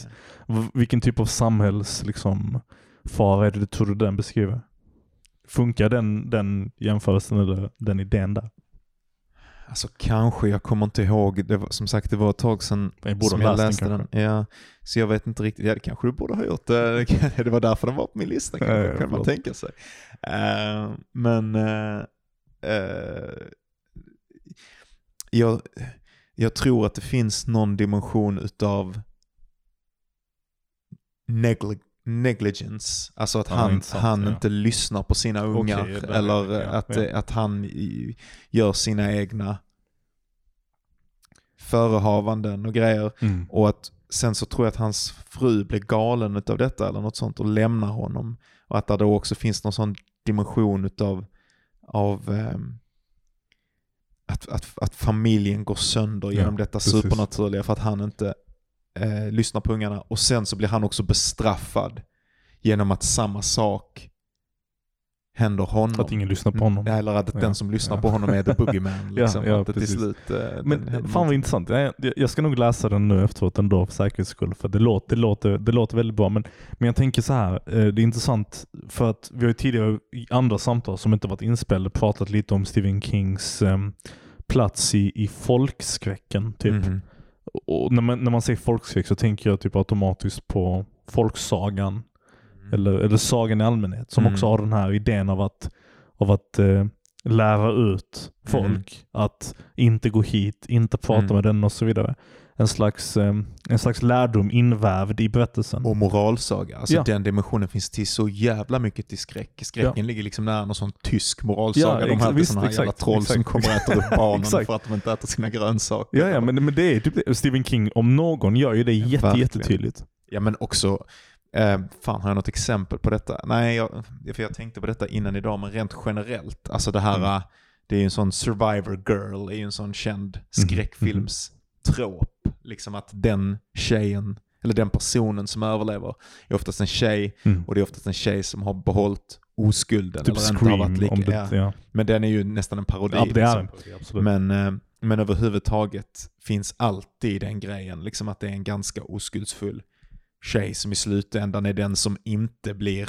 Speaker 3: V- Vilken typ av samhälls liksom, fara är det du tror du den beskriver? Funkar den, den jämförelsen eller den idén där?
Speaker 2: Alltså kanske, jag kommer inte ihåg. Det var, som sagt, det var ett tag sedan
Speaker 3: Jag
Speaker 2: som jag
Speaker 3: den
Speaker 2: läste den. Ja, så jag vet inte riktigt. Ja, det kanske du borde ha gjort. Det Det var därför den var på min lista, kan,
Speaker 3: Ja,
Speaker 2: kan man tänka sig. Eh, men eh, eh, jag, jag tror att det finns någon dimension utav negli negligence. Alltså att
Speaker 3: Ja,
Speaker 2: han,
Speaker 3: intressant,
Speaker 2: han
Speaker 3: ja.
Speaker 2: inte lyssnar på sina ungar.
Speaker 3: Okej,
Speaker 2: eller
Speaker 3: det,
Speaker 2: att, att han gör sina egna förehavanden och grejer.
Speaker 3: Mm.
Speaker 2: Och att sen så tror jag att hans fru blir galen utav detta eller något sånt och lämnar honom. Och att det då också finns någon sån dimension utav av, ehm, att, att, att familjen går sönder genom
Speaker 3: Ja,
Speaker 2: detta
Speaker 3: precis.
Speaker 2: supernaturliga för att han inte eh, ungarna. Och sen så blir han också bestraffad genom att samma sak händer honom.
Speaker 3: Att ingen lyssnar på honom.
Speaker 2: Eller att
Speaker 3: Ja,
Speaker 2: den som lyssnar
Speaker 3: ja.
Speaker 2: på honom är the boogeyman. (laughs) Liksom.
Speaker 3: Ja, ja,
Speaker 2: till slut... eh,
Speaker 3: Men fan vad
Speaker 2: något.
Speaker 3: intressant. Jag, jag- ska nog läsa den nu efteråt ändå för säkerhets skull. För det låter, det låter, det låter väldigt bra. Men, men jag tänker så här. eh, Det är intressant för att vi har ju tidigare i andra samtal som inte varit inspelade pratat lite om Stephen Kings em, plats i, i folkskräcken. Typ.
Speaker 2: Mhm.
Speaker 3: Och när man, när man säger folkskräck så tänker jag typ automatiskt på folksagan. Eller, eller sagan i allmänhet. Som
Speaker 2: Mm.
Speaker 3: också har den här idén av att, av att eh, lära ut folk. Att inte gå hit, inte prata
Speaker 2: Mm.
Speaker 3: med den och så vidare. En slags, en slags lärdom invävd i berättelsen.
Speaker 2: Och moralsaga. Alltså
Speaker 3: Ja.
Speaker 2: den dimensionen finns till så jävla mycket till skräck. Skräcken ligger liksom nära någon sån tysk moralsaga.
Speaker 3: Ja,
Speaker 2: de här
Speaker 3: visst,
Speaker 2: såna här jävla
Speaker 3: exakt,
Speaker 2: troll som
Speaker 3: exakt.
Speaker 2: kommer och äter upp barnen (laughs) för att de inte äter sina grönsaker.
Speaker 3: ja, ja men, men det är typ. Stephen King om någon gör ju det jätte,
Speaker 2: Verkligen.
Speaker 3: jättetydligt.
Speaker 2: Ja men också, eh, fan har jag något exempel på detta? Nej, jag, för jag tänkte på detta innan idag, men rent generellt. Alltså det här,
Speaker 3: Mm.
Speaker 2: eh, det är ju en sån survivor girl, är ju en sån känd
Speaker 3: Mhm,
Speaker 2: skräckfilmstrop. Liksom att den tjejen, eller den personen som överlever, är oftast en tjej
Speaker 3: Mm.
Speaker 2: och det är oftast en tjej som har behållit oskulden.
Speaker 3: Typ
Speaker 2: eller inte har
Speaker 3: Scream.
Speaker 2: varit lika,
Speaker 3: om det,
Speaker 2: ja.
Speaker 3: ja.
Speaker 2: Men den är ju nästan en parodi.
Speaker 3: Ja, det är
Speaker 2: liksom.
Speaker 3: en parodi, absolut.
Speaker 2: Men, eh, men överhuvudtaget finns alltid den grejen, liksom att det är en ganska oskuldsfull tjej som i slutändan är den som inte blir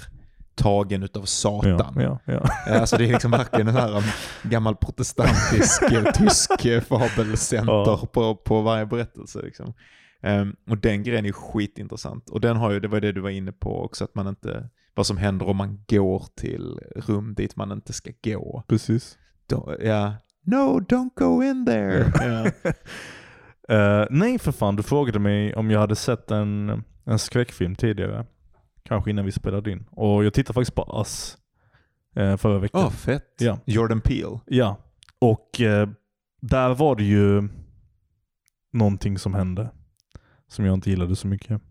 Speaker 2: tagen utav
Speaker 3: ja,
Speaker 2: Satan.
Speaker 3: ja, ja.
Speaker 2: Alltså det är liksom verkligen en här um, gammal protestantisk eh, (laughs) tysk eh, fabelcenter
Speaker 3: Ja.
Speaker 2: på, på varje berättelse. Liksom. Ehm, och den grejen är skitintressant. Och den har ju, det var det du var inne på också, att man inte, vad som händer om man går till rum dit man inte ska gå.
Speaker 3: Precis.
Speaker 2: Då, ja, no don't go in there. (laughs) Ja.
Speaker 3: Eh, nej för fan, du frågade mig om jag hade sett en, en skräckfilm tidigare. Kanske innan vi spelade in. Och jag tittade faktiskt på Us uh, förra veckan.
Speaker 2: Åh, fett.
Speaker 3: Ja.
Speaker 2: Jordan Peele.
Speaker 3: Ja, och eh, där var det ju någonting som hände. Som jag inte gillade så mycket.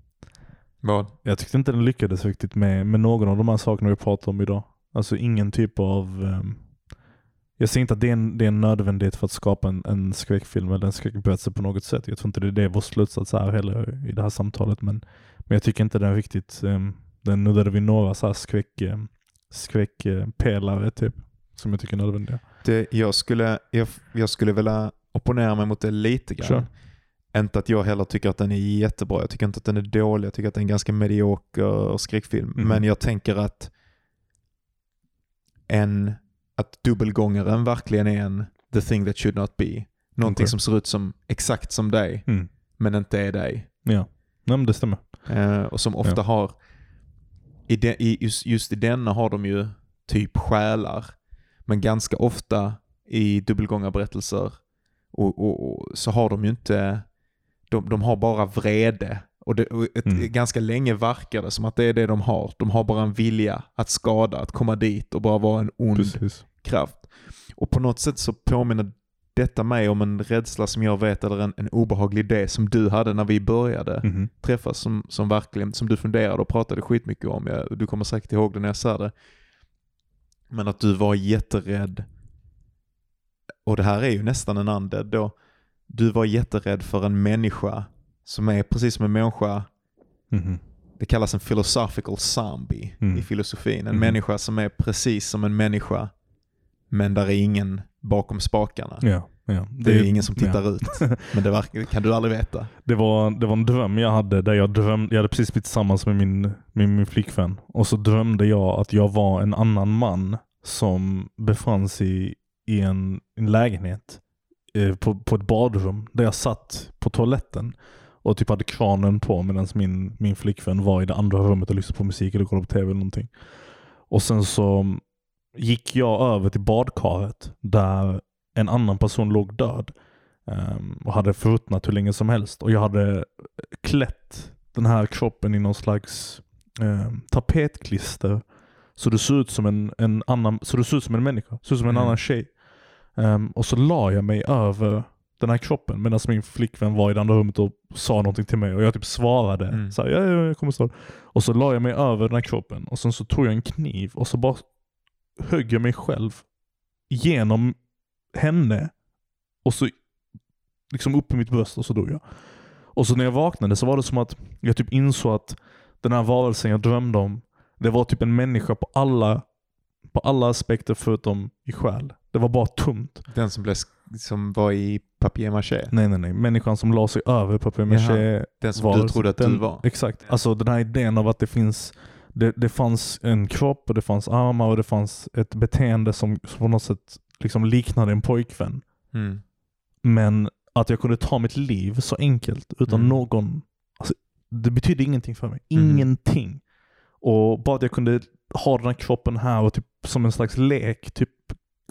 Speaker 2: Vad?
Speaker 3: Jag tyckte inte den lyckades riktigt med, med någon av de här sakerna vi pratar om idag. Alltså ingen typ av... ehm, jag säger inte att det är, en, det är en nödvändighet för att skapa en, en skräckfilm eller en skräckberättelse på något sätt. Jag tror inte det är det vår slutsats är heller i det här samtalet. Men, men jag tycker inte den riktigt... Um, den nuddade vid några så här skräck, um, skräckpelare typ. Som jag tycker är nödvändiga.
Speaker 2: Det, jag, skulle, jag, jag skulle vilja opponera mig mot det lite grann.
Speaker 3: Kör.
Speaker 2: Inte att jag heller tycker att den är jättebra. Jag tycker inte att den är dålig. Jag tycker att den är en ganska medioker skräckfilm.
Speaker 3: Mm.
Speaker 2: Men jag tänker att en, att dubbelgångaren verkligen är en the thing that should not be. Någonting
Speaker 3: Okej.
Speaker 2: som ser ut som exakt som dig,
Speaker 3: Mm.
Speaker 2: men inte är dig.
Speaker 3: Ja, Nej, men det stämmer.
Speaker 2: Eh, och som ofta
Speaker 3: Ja.
Speaker 2: har, i de, i, just, just i denna har de ju typ själar. Men ganska ofta i dubbelgångarberättelser och, och, och, så har de ju inte, de, de har bara vrede. Och, det, och ett,
Speaker 3: Mm.
Speaker 2: ganska länge verkar det som att det är det de har. De har bara en vilja att skada, att komma dit och bara vara en ond
Speaker 3: Precis.
Speaker 2: kraft. Och på något sätt så påminner detta mig om en rädsla som jag vet, eller en, en obehaglig idé som du hade när vi började
Speaker 3: Mhm.
Speaker 2: träffas som, som verkligen, som du funderade och pratade skitmycket om. Jag, du kommer säkert ihåg det när jag sa det. Men att du var jätterädd. Och det här är ju nästan en ande då. Du var jätterädd för en människa som är precis som en människa.
Speaker 3: Mhm.
Speaker 2: Det kallas en philosophical zombie
Speaker 3: Mm.
Speaker 2: i filosofin. En
Speaker 3: Mhm.
Speaker 2: människa som är precis som en människa. Men där är ingen bakom spakarna.
Speaker 3: Ja, ja.
Speaker 2: Det är ingen som tittar
Speaker 3: ja.
Speaker 2: ut. (laughs) Men det verkar, kan du aldrig veta.
Speaker 3: Det var, det var en dröm jag hade där jag drömde, jag hade precis blivit tillsammans med min, med min flickvän. Och så drömde jag att jag var en annan man som befann sig i en, en lägenhet eh, på, på ett badrum där jag satt på toaletten och typ hade kranen på medan min, min flickvän var i det andra rummet och lyssnade på musik eller kollade på tv eller någonting. Och sen så gick jag över till badkaret där en annan person låg död. Ehm, och hade förruttnat hur länge som helst. Och jag hade klätt den här kroppen i någon slags um, tapetklister. Så det såg ut som en, en annan, så det såg ut som en människa. Såg ut som en
Speaker 2: Mm.
Speaker 3: annan tjej. Ehm, och så la jag mig över den här kroppen medan min flickvän var i det andra rummet och sa någonting till mig. Och jag typ svarade.
Speaker 2: Mm.
Speaker 3: Så här, ja, ja, jag kommer snart. Och så la jag mig över den här kroppen. Och sen så tog jag en kniv och så bara högg mig själv genom henne Och så liksom upp i mitt bröst och så dog jag. Och så när jag vaknade så var det som att jag typ insåg att den här varelsen jag drömde om, det var typ en människa på alla, på alla aspekter förutom i själ. Det var bara tomt.
Speaker 2: Den som, blev, som var i papier-maché.
Speaker 3: Nej nej nej, människan som la sig över papier-maché.
Speaker 2: Den som
Speaker 3: var-
Speaker 2: du trodde att
Speaker 3: den,
Speaker 2: du var.
Speaker 3: Exakt. Alltså den här idén av att det finns det, det fanns en kropp och det fanns armar och det fanns ett beteende som, som på något sätt liksom liknade en pojkvän.
Speaker 2: Mm.
Speaker 3: Men att jag kunde ta mitt liv så enkelt utan
Speaker 2: Mm.
Speaker 3: någon... Alltså, det betydde ingenting för mig.
Speaker 2: Mhm.
Speaker 3: Ingenting. Och bara att jag kunde ha den här kroppen här och typ som en slags lek typ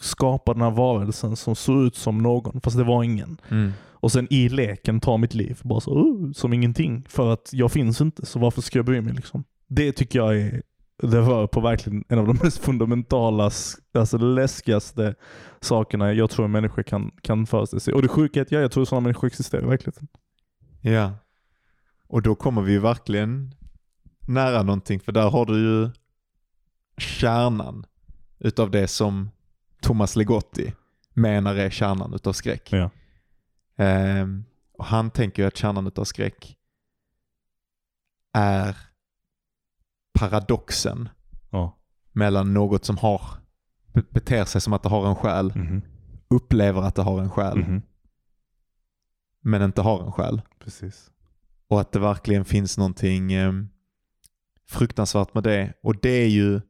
Speaker 3: skapa den här varelsen som såg ut som någon fast det var ingen.
Speaker 2: Mm.
Speaker 3: Och sen i leken ta mitt liv bara så, "Oh", som ingenting. För att jag finns inte, så varför ska jag bry mig liksom? Det tycker jag är, det rör på verkligen en av de mest fundamentala, alltså läskigaste sakerna jag tror en människa kan, kan föreställa sig. Och det sjuka är att ja, jag tror sådana människor existerar i verkligheten.
Speaker 2: Ja. Och då kommer vi verkligen nära någonting, för där har du ju kärnan utav det som Thomas Legotti menar är kärnan utav skräck.
Speaker 3: Ja.
Speaker 2: Ehm, och han tänker ju att kärnan utav skräck är paradoxen
Speaker 3: Ja.
Speaker 2: mellan något som har be- beter sig som att det har en själ,
Speaker 3: Mhm.
Speaker 2: upplever att det har en själ,
Speaker 3: Mhm.
Speaker 2: men inte har en själ.
Speaker 3: Precis.
Speaker 2: Och att det verkligen finns någonting eh, fruktansvärt med det. Och det är ju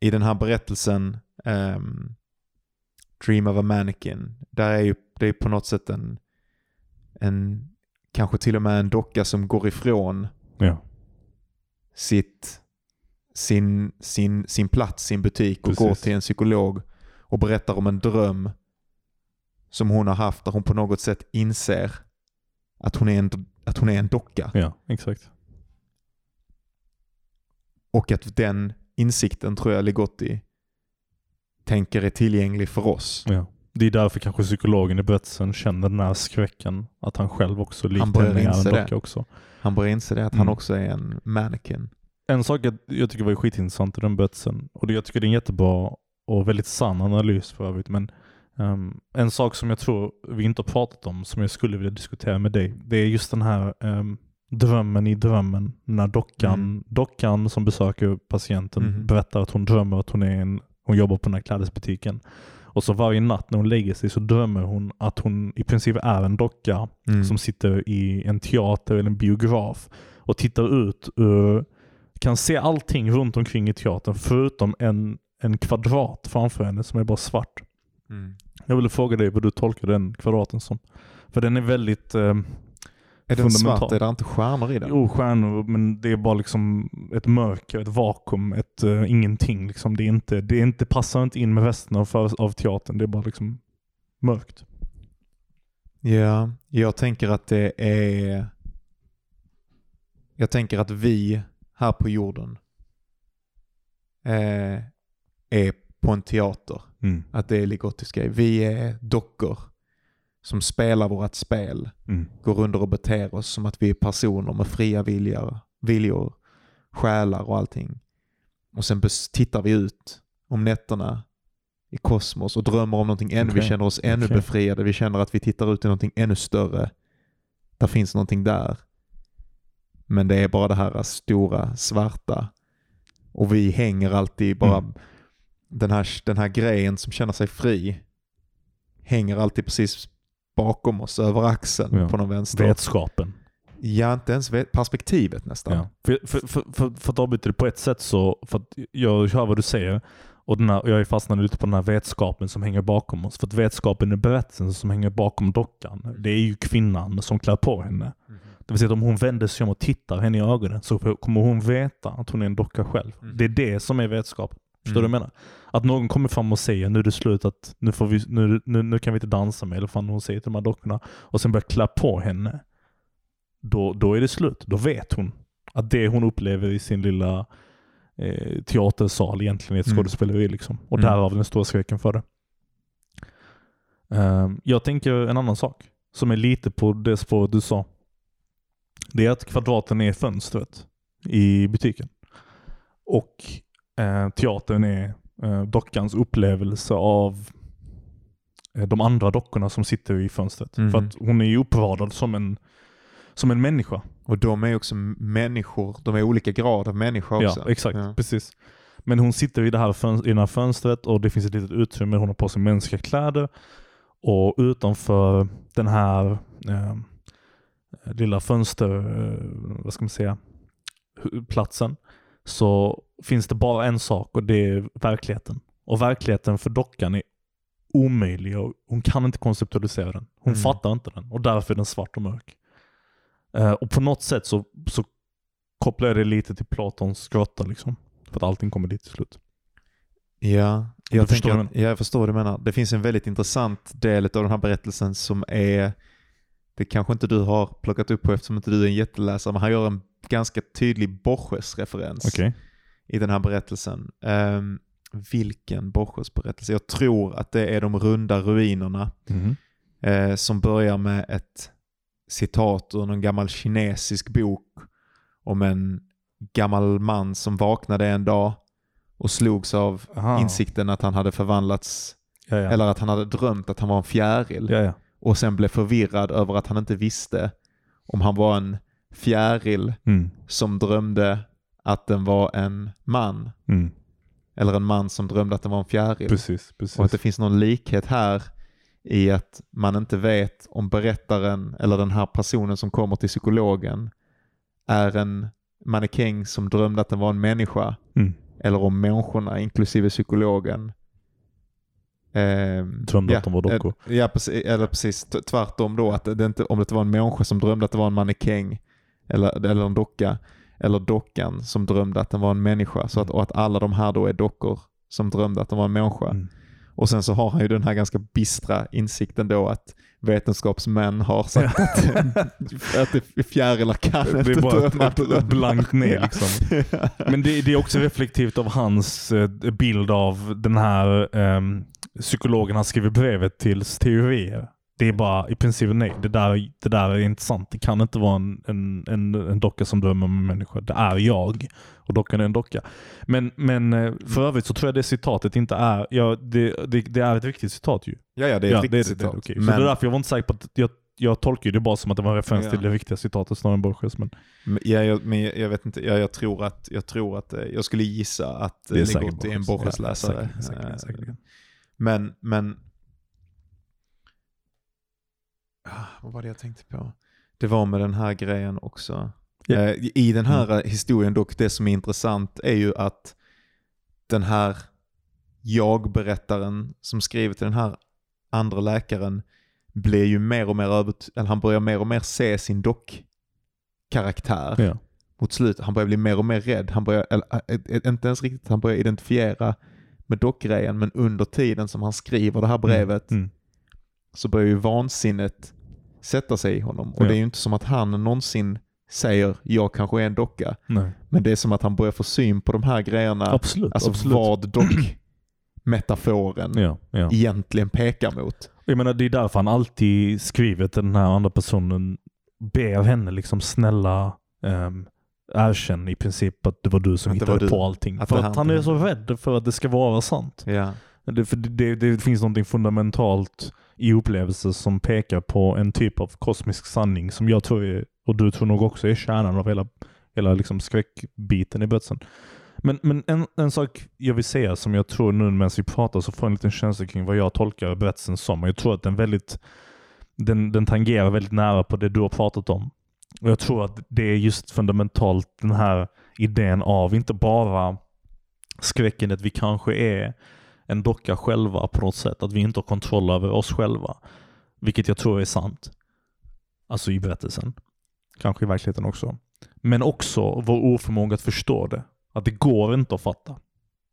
Speaker 2: i den här berättelsen ehm, Dream of a Mannequin. Där är ju det är på något sätt en, en kanske till och med en docka som går ifrån
Speaker 3: Ja.
Speaker 2: Sitt, sin, sin, sin plats, sin butik och
Speaker 3: Precis.
Speaker 2: går till en psykolog och berättar om en dröm som hon har haft där hon på något sätt inser att hon är en, att hon är en docka.
Speaker 3: Ja, exakt.
Speaker 2: Och att den insikten tror jag Ligotti tänker är tillgänglig för oss.
Speaker 3: Ja. Det är därför kanske psykologen i berättelsen känner den här skräcken. Att han själv också likt en docka också.
Speaker 2: Han börjar inse det att
Speaker 3: Mm.
Speaker 2: han också är en mannequin.
Speaker 3: En sak jag, jag tycker var skitintressant i den berättelsen, och det, jag tycker det är en jättebra och väldigt sann analys för övrigt, men ehm, en sak som jag tror vi inte har pratat om, som jag skulle vilja diskutera med dig, det är just den här ehm, drömmen i drömmen. När dockan,
Speaker 2: Mm.
Speaker 3: dockan som besöker patienten
Speaker 2: Mhm.
Speaker 3: berättar att hon drömmer att hon, är en, hon jobbar på den här klädesbutiken. Och så varje natt när hon lägger sig så drömmer hon att hon i princip är en docka
Speaker 2: Mm.
Speaker 3: som sitter i en teater eller en biograf och tittar ut ur, kan se allting runt omkring i teatern förutom en, en kvadrat framför henne som är bara svart.
Speaker 2: Mm.
Speaker 3: Jag ville fråga dig vad du tolkar den kvadraten som. För den är väldigt eh,
Speaker 2: Är den svart? Är det inte stjärnor i den?
Speaker 3: Jo, stjärnor, men det är bara liksom ett mörker, ett vakuum, ett eh, ingenting. Liksom. Det, är inte, det är inte, passar inte in med resten av, av teatern. Det är bara liksom mörkt.
Speaker 2: Ja, jag tänker att det är... Jag tänker att vi här på jorden eh, är på en teater.
Speaker 3: Mm.
Speaker 2: Att det är Ligottis grej. Vi är dockor som spelar vårt spel.
Speaker 3: Mm.
Speaker 2: Går under och beter oss som att vi är personer med fria viljor, viljor, själar och allting. Och sen tittar vi ut om nätterna i kosmos och drömmer om någonting ännu. Vi
Speaker 3: Okej.
Speaker 2: känner oss ännu
Speaker 3: Okej.
Speaker 2: befriade. Vi känner att vi tittar ut i någonting ännu större. Där finns någonting där. Men det är bara det här stora svarta. Och vi hänger alltid bara
Speaker 3: Mm.
Speaker 2: den, här, den här grejen som känner sig fri hänger alltid precis bakom oss över axeln
Speaker 3: Ja.
Speaker 2: på någon vänster.
Speaker 3: Vetskapen.
Speaker 2: Ja, inte ens vet, perspektivet nästan.
Speaker 3: Ja. För, för, för, för, för att avbryta det på ett sätt så, för att jag hör vad du säger och den här, jag är fastnad lite på den här vetskapen som hänger bakom oss. För att vetskapen i berättelsen som hänger bakom dockan, det är ju kvinnan som klär på henne. Det vill säga att om hon vänder sig om och tittar henne i ögonen så kommer hon veta att hon är en docka själv.
Speaker 2: Mm.
Speaker 3: Det är det som är vetskapen. Förstår
Speaker 2: Mm.
Speaker 3: du vad jag menar? Att någon kommer fram och säger nu är det slut, att nu, får vi, nu, nu, nu kan vi inte dansa med, eller fan hon säger till de här dockorna, och sen börjar klä på henne. Då, då är det slut. Då vet hon att det hon upplever i sin lilla eh, teatersal egentligen är ett
Speaker 2: Mm.
Speaker 3: skådespeleri. Liksom. Och
Speaker 2: Mm.
Speaker 3: därav den stora skräcken för det. Ehm, jag tänker en annan sak som är lite på det spåret du sa. Det är att kvadraten är fönstret i butiken. Och eh, teatern är eh, dockans upplevelse av eh, de andra dockorna som sitter i fönstret.
Speaker 2: Mhm.
Speaker 3: För att hon är ju uppradad som en, som en människa.
Speaker 2: Och de är också människor, de är olika grad av människa också.
Speaker 3: Ja, exakt.
Speaker 2: Ja.
Speaker 3: Precis. Men hon sitter i det här, fönst- i det här fönstret och det finns ett litet utrymme. Hon har på sig mänskliga kläder. Och utanför den här eh, lilla fönster, eh, vad ska man säga, platsen så finns det bara en sak och det är verkligheten. Och verkligheten för dockan är omöjlig och hon kan inte konceptualisera den. Hon
Speaker 2: Mm.
Speaker 3: fattar inte den och därför är den svart och mörk. Eh, och på något sätt så, så kopplar jag det lite till Platons grotta liksom. För att allting kommer dit till slut.
Speaker 2: Ja, jag,
Speaker 3: förstår
Speaker 2: att, ja, jag förstår vad du menar. Det finns en väldigt intressant del av den här berättelsen som är, det kanske inte du har plockat upp på eftersom inte du är en jätteläsare, men han gör en ganska tydlig Borges-referens
Speaker 3: Okej.
Speaker 2: I den här berättelsen. Um, vilken Borges-berättelse? Jag tror att det är de runda ruinerna
Speaker 3: Mhm.
Speaker 2: eh, som börjar med ett citat ur någon gammal kinesisk bok om en gammal man som vaknade en dag och slogs av
Speaker 3: Aha.
Speaker 2: insikten att han hade förvandlats,
Speaker 3: Ja, ja.
Speaker 2: eller att han hade drömt att han var en fjäril.
Speaker 3: ja.
Speaker 2: Och sen blev förvirrad över att han inte visste om han var en fjäril
Speaker 3: Mm.
Speaker 2: som drömde att den var en man.
Speaker 3: Mm.
Speaker 2: Eller en man som drömde att den var en fjäril.
Speaker 3: Precis, precis.
Speaker 2: Och att det finns någon likhet här i att man inte vet om berättaren eller den här personen som kommer till psykologen är en mannekäng som drömde att den var en människa
Speaker 3: Mm.
Speaker 2: eller om människorna, inklusive psykologen, ehm,
Speaker 3: Drömde
Speaker 2: ja,
Speaker 3: att de var dockor.
Speaker 2: eh, Ja, precis, eller precis tvärtom då. Att det inte, om det var en människa som drömde att det var en mannekäng eller, eller en docka, eller dockan som drömde att den var en människa. Så att, och att alla de här då är dockor som drömde att de var en människa.
Speaker 3: Mm.
Speaker 2: Och sen så har han ju den här ganska bistra insikten då att vetenskapsmän har sagt att, (laughs) att det fjärilar kan
Speaker 3: Det
Speaker 2: inte
Speaker 3: är bara
Speaker 2: drömma
Speaker 3: ett, ett,
Speaker 2: drömmar.
Speaker 3: ett blankt nej (laughs) liksom. Men det, det är också reflektivt av hans eh, bild av den här ehm, psykologen han skriver brevet till teorier. Det är bara i princip nej. Det där, det där är inte sant. Det kan inte vara en, en, en, en docka som drömmer om en människa. Det är jag. Och dockan är en docka. Men, men eh, för övrigt så tror jag det citatet inte är, ja, det, det, det är ett riktigt citat ju.
Speaker 2: Ja, ja, det är ett
Speaker 3: ja,
Speaker 2: riktigt
Speaker 3: det,
Speaker 2: citat.
Speaker 3: Det, okej.
Speaker 2: Men-
Speaker 3: Så det är därför jag var inte säker på att jag, jag tolkar det bara som att det var en referens
Speaker 2: Ja.
Speaker 3: till det riktiga citatet snarare än Borges. Men
Speaker 2: Ja, jag, men jag vet inte, ja, jag tror att, jag tror att, eh, jag skulle gissa att
Speaker 3: Det är
Speaker 2: eh, Ligotti är en
Speaker 3: Borges.
Speaker 2: Borges-läsare. Men, men, Ah, vad var det jag tänkte på? Det var med den här grejen också. Eh, I den här eh, historien dock, det som är intressant är ju att den här jag-berättaren som skriver till den här andra läkaren blir ju mer och mer övert- eller han börjar mer och mer se sin dock-karaktär
Speaker 3: ja.
Speaker 2: mot slutet. Han börjar bli mer och mer rädd. Han börjar, eller, ä- ä- inte ens riktigt, han börjar identifiera med dockgrejen, men under tiden som han skriver det här brevet
Speaker 3: Mm.
Speaker 2: så börjar ju vansinnet sätta sig i honom. Och
Speaker 3: Ja.
Speaker 2: det är ju inte som att han någonsin säger jag kanske är en docka.
Speaker 3: Nej.
Speaker 2: Men det är som att han börjar få syn på de här grejerna.
Speaker 3: Absolut.
Speaker 2: alltså
Speaker 3: absolut.
Speaker 2: vad dock-metaforen
Speaker 3: Ja, ja.
Speaker 2: egentligen pekar mot.
Speaker 3: Jag menar, det är därför han alltid skriver till den här andra personen, ber henne liksom snälla um, erkänn i princip att det var du som
Speaker 2: Att
Speaker 3: hittade på allting.
Speaker 2: Att
Speaker 3: för att han är så rädd för att det ska vara sant.
Speaker 2: Ja.
Speaker 3: Det, för det, det, det finns något fundamentalt i upplevelser som pekar på en typ av kosmisk sanning som jag tror är, och du tror nog också är kärnan av hela, hela liksom skräckbiten i berättelsen. Men, men en, en sak jag vill säga som jag tror nu medan vi pratar så får jag en liten känsla kring vad jag tolkar berättelsen som. Jag tror att den väldigt den, den tangerar väldigt nära på det du har pratat om. Och Jag tror att det är just fundamentalt den här idén av inte bara skräcken att vi kanske är en docka själva på något sätt. Att vi inte har kontroll över oss själva. Vilket jag tror är sant. Alltså i berättelsen. Kanske i verkligheten också. Men också vår oförmåga att förstå det. Att det går inte att fatta.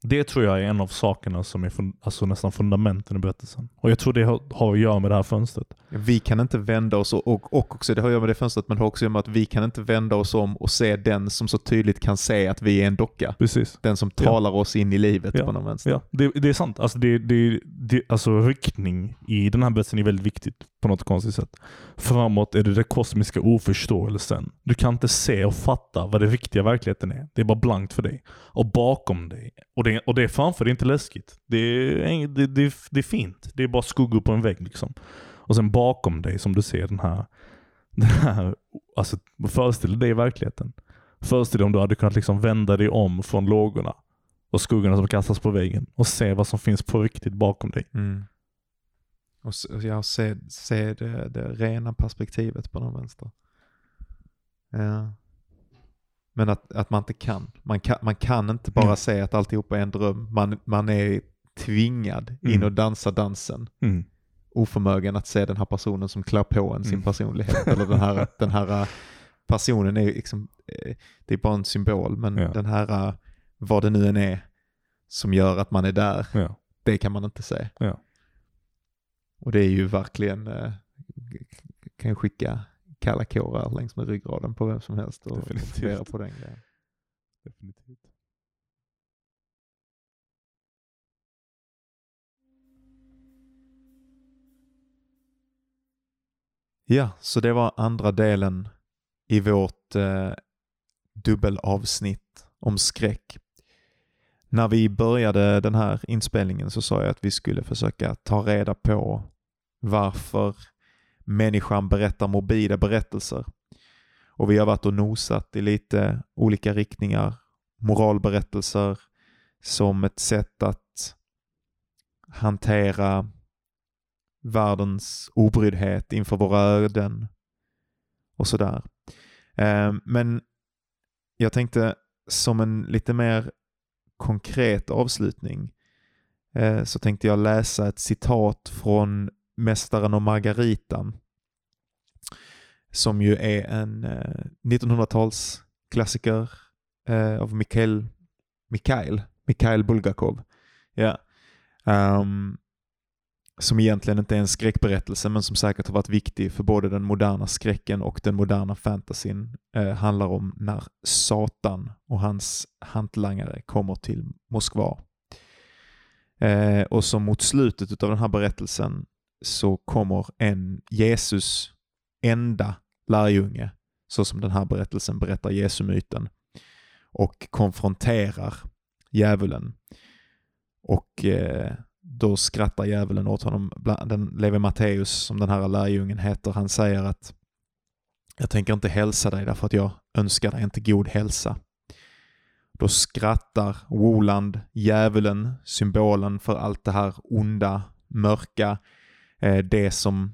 Speaker 3: Det tror jag är en av sakerna som är alltså nästan fundamenten i berättelsen. Och jag tror det har, har att göra med det här fönstret.
Speaker 2: Vi kan inte vända oss, och, och och också, det har att göra med det fönstret, men det har också att göra med att vi kan inte vända oss om och se den som så tydligt kan se att vi är en docka.
Speaker 3: Precis.
Speaker 2: Den som
Speaker 3: Ja.
Speaker 2: talar oss in i livet
Speaker 3: Ja.
Speaker 2: på någon vänster.
Speaker 3: Ja, det, det är sant. Alltså, det, det, det, alltså riktning i den här berättelsen är väldigt viktigt på något konstigt sätt. Framåt är det den kosmiska oförståelsen. Du kan inte se och fatta vad den riktiga verkligheten är. Det är bara blankt för dig. Och bakom dig, och det, och det är framför dig inte läskigt. Det är, det, det, det är fint. Det är bara skuggor på en vägg liksom. Och sen bakom dig som du ser den här, (laughs) den här alltså föreställ dig verkligheten. Föreställ dig om du hade kunnat liksom vända dig om från lågorna och skuggorna som kastas på väggen och se vad som finns på riktigt bakom dig.
Speaker 2: Mm. Och s- ja, se, se det, det rena perspektivet på den vänster. Ja. Men att, att man inte kan. Man kan, man kan inte bara
Speaker 3: Mm.
Speaker 2: se att alltihopa är en dröm. Man, man är tvingad in
Speaker 3: Mm.
Speaker 2: och dansa dansen.
Speaker 3: Mm.
Speaker 2: Oförmögen att se den här personen som klär på en sin
Speaker 3: Mm.
Speaker 2: personlighet. Eller den här, (laughs) den här personen är liksom, eh, det är bara en symbol. Men
Speaker 3: Ja.
Speaker 2: den här, eh, vad det nu än är, som gör att man är där,
Speaker 3: Ja.
Speaker 2: det kan man inte se.
Speaker 3: Ja.
Speaker 2: Och det är ju verkligen, eh, kan ju skicka kalla kårar längs med ryggraden på vem som helst och fundera på den grejen.
Speaker 3: Definitivt.
Speaker 2: Ja, så det var andra delen i vårt eh, dubbelavsnitt om skräck. När vi började den här inspelningen så sa jag att vi skulle försöka ta reda på varför människan berättar morbida berättelser. Och vi har varit och nosat i lite olika riktningar. Moralberättelser som ett sätt att hantera världens obryddhet inför våra öden och sådär. Eh, men jag tänkte som en lite mer konkret avslutning eh, så tänkte jag läsa ett citat från Mästaren och Margaritan som ju är en eh, 1900-talsklassiker eh, av Mikhail, Mikhail, Mikhail Bulgakov. Yeah. Um, som egentligen inte är en skräckberättelse men som säkert har varit viktig för både den moderna skräcken och den moderna fantasyn eh, handlar om när Satan och hans hantlangare kommer till Moskva. Eh, och som mot slutet av den här berättelsen så kommer en Jesus enda lärjunge, så som den här berättelsen berättar Jesu-myten, och konfronterar djävulen. Och eh, då skrattar djävulen åt honom. Den Levi Matteus, som den här lärjungen heter, han säger att jag tänker inte hälsa dig därför att jag önskar dig inte god hälsa. Då skrattar Woland, djävulen, symbolen för allt det här onda, mörka, eh, det som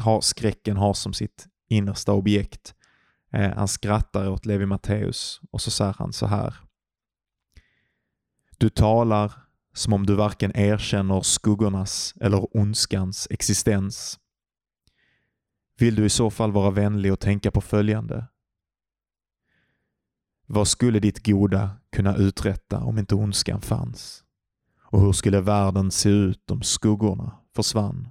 Speaker 2: har, skräcken har som sitt innersta objekt. Eh, han skrattar åt Levi Matteus och så säger han så här. Du talar som om du varken erkänner skuggornas eller ondskans existens. Vill du i så fall vara vänlig och tänka på följande. Vad skulle ditt goda kunna uträtta om inte ondskan fanns? Och hur skulle världen se ut om skuggorna försvann?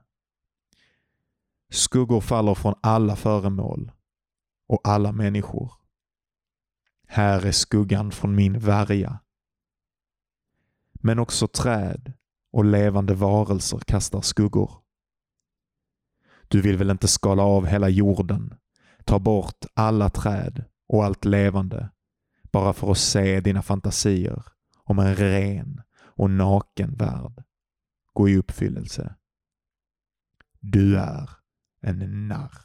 Speaker 2: Skuggor faller från alla föremål och alla människor. Här är skuggan från min värja. Men också träd och levande varelser kastar skuggor. Du vill väl inte skala av hela jorden, ta bort alla träd och allt levande bara för att se dina fantasier om en ren och naken värld gå i uppfyllelse. Du är en narr.